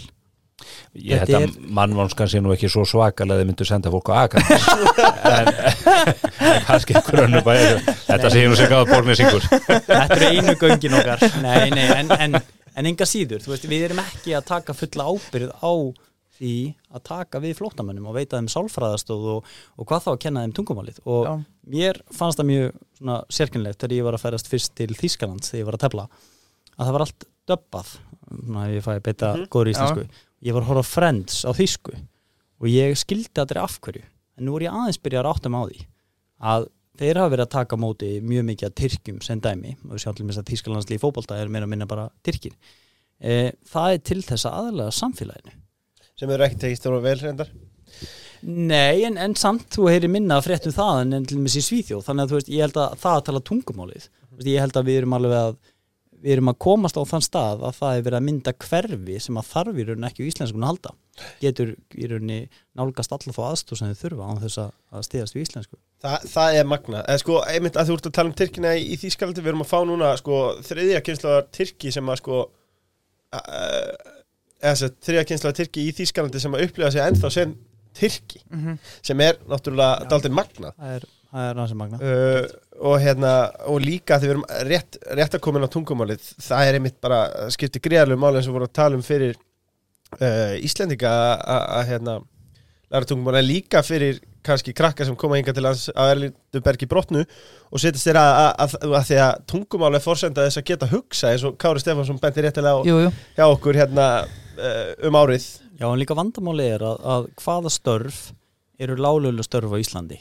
Ég Þetta að mannvonskan sé nú ekki svo svakalega þið myndu senda fólk á Akarnes *laughs* en, en kannski grunnu bara þetta sé nú sem gáða borgnesingur Þetta eru einu göngin okkar. Nei, nei, en, en, en enga síður þú veist, Við erum ekki að taka fulla ábyrð á því að taka við flóttamönnum og veita þeim sálfræðastóð og, og hvað þá að kenna þeim tungumálið og Já. mér fannst það mjög svona, sérkynlegt þegar ég var að ferast fyrst til Þýskalands þegar ég var að tefla að það var allt döbbað Ná, ég fæ að beita Mhm. góður íslensku ég var að horfa Friends á þýsku og ég skildi að þetta er af hverju en nú er ég aðeins byrjað að áttum á því að þeir hafa verið að taka á móti mjög mikið að Tyrkjum sem dæmi. Og til þess að Þýskalandslíf fótbolta er meira að minna bara Tyrkir. E, það er til þess að aðlega samfélaginu. Sem eru ekki tekist þóra vel reyndar. Nei, en, en samt þú heyri minna að fréttum það en, en til og með sér Svíþjóð. Þannig að þú veist, ég held að það að tala tungumálið. Ég held að við erum alveg að við erum að komast á þann stað að það er verið að mynda hverfi sem að þarf í rauninni ekki á íslenskunni að halda. Getur í rauninni nálgast alla þá aðstóð sem þið þurfa án þess að, stiðast við íslensku Þa, það er magna, eða sko, einmitt að þú ert að tala um Tyrkina í, í Þýskalandi, við erum að fá núna sko, þriðja kynslaðar Tyrki sem að sko eða þriðja kynslaðar Tyrki í Þýskalandi sem að upplifa sig ennþá sem Tyrki, Mhm. sem er náttúrulega Já. daldið magna Það er það er hansi magna uh, og hérna og líka þegar við erum rétt, rétt að koma inn á tungumálið það er einmitt bara skipti greiðalegu máli eins og voru að tala um fyrir uh, Íslendinga að- hérna læra tungumál en líka fyrir kannski krakka sem koma hinga til lands að erlindu bergi brotnu og setjast þér að, að, að, að því að tungumál er forsenda þess að geta hugsa eins og Kári Stefánsson benti réttilega á jú, jú, hjá okkur hérna uh, um árið. Já, en líka vandamáli er að, að hvaða störf eru lálulega störf á Íslandi?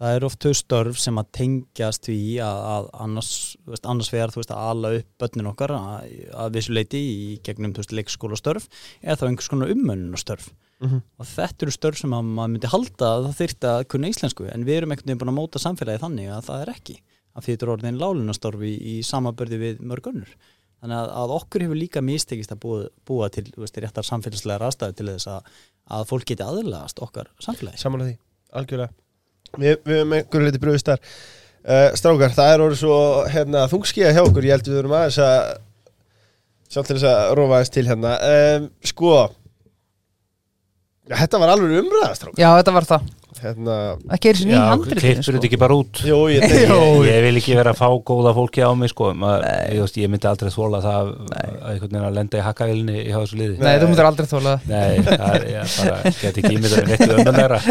Það eru oft þau störf sem að tengjast við að, að annars, veist, annars vegar þú veist, að ala upp börnin okkar að, að vissu leiti í gegnum þú veist, leikskóla störf eða þá einhvers konar ummönnuna störf Mhm. og þetta eru störf sem að maður myndi halda að það þyrfti að kunna íslensku. En við erum veginn búin að móta samfélagi þannig að það er ekki. Að þetta er orðin lálunastorf í, í samabörði við mörg önnur. Þannig að, að okkur hefur líka mistekist að búa, búa til veist, réttar samfélagslega aðstæðu til þess að, að fólk geti aðlagast okkar samfélagi. Samanlega því, algjörlega. Við, við erum einhverju liti bröðist þar. Uh, Strákar, það er orðið svo hérna, þungskiða hjá okkur, ég held við erum aðeins að sjálf til þess að rófa aðeins til hérna. Um, Sko Þetta var alveg umræða, strákar. Já þetta var það. Hérna, ekki er þessi Já, nýja handritin klippur sko. þetta ekki bara út? Jú, ég ég, ég vil ekki vera að fá góða fólki á mig sko. Maður, ég, veist, ég myndi aldrei þóla það að að lenda í hakkavilni í hafa þessu liði. Nei, þú mútur aldrei þóla það. Nei, það er, bara get ekki ímyndað neitt um það meira *laughs*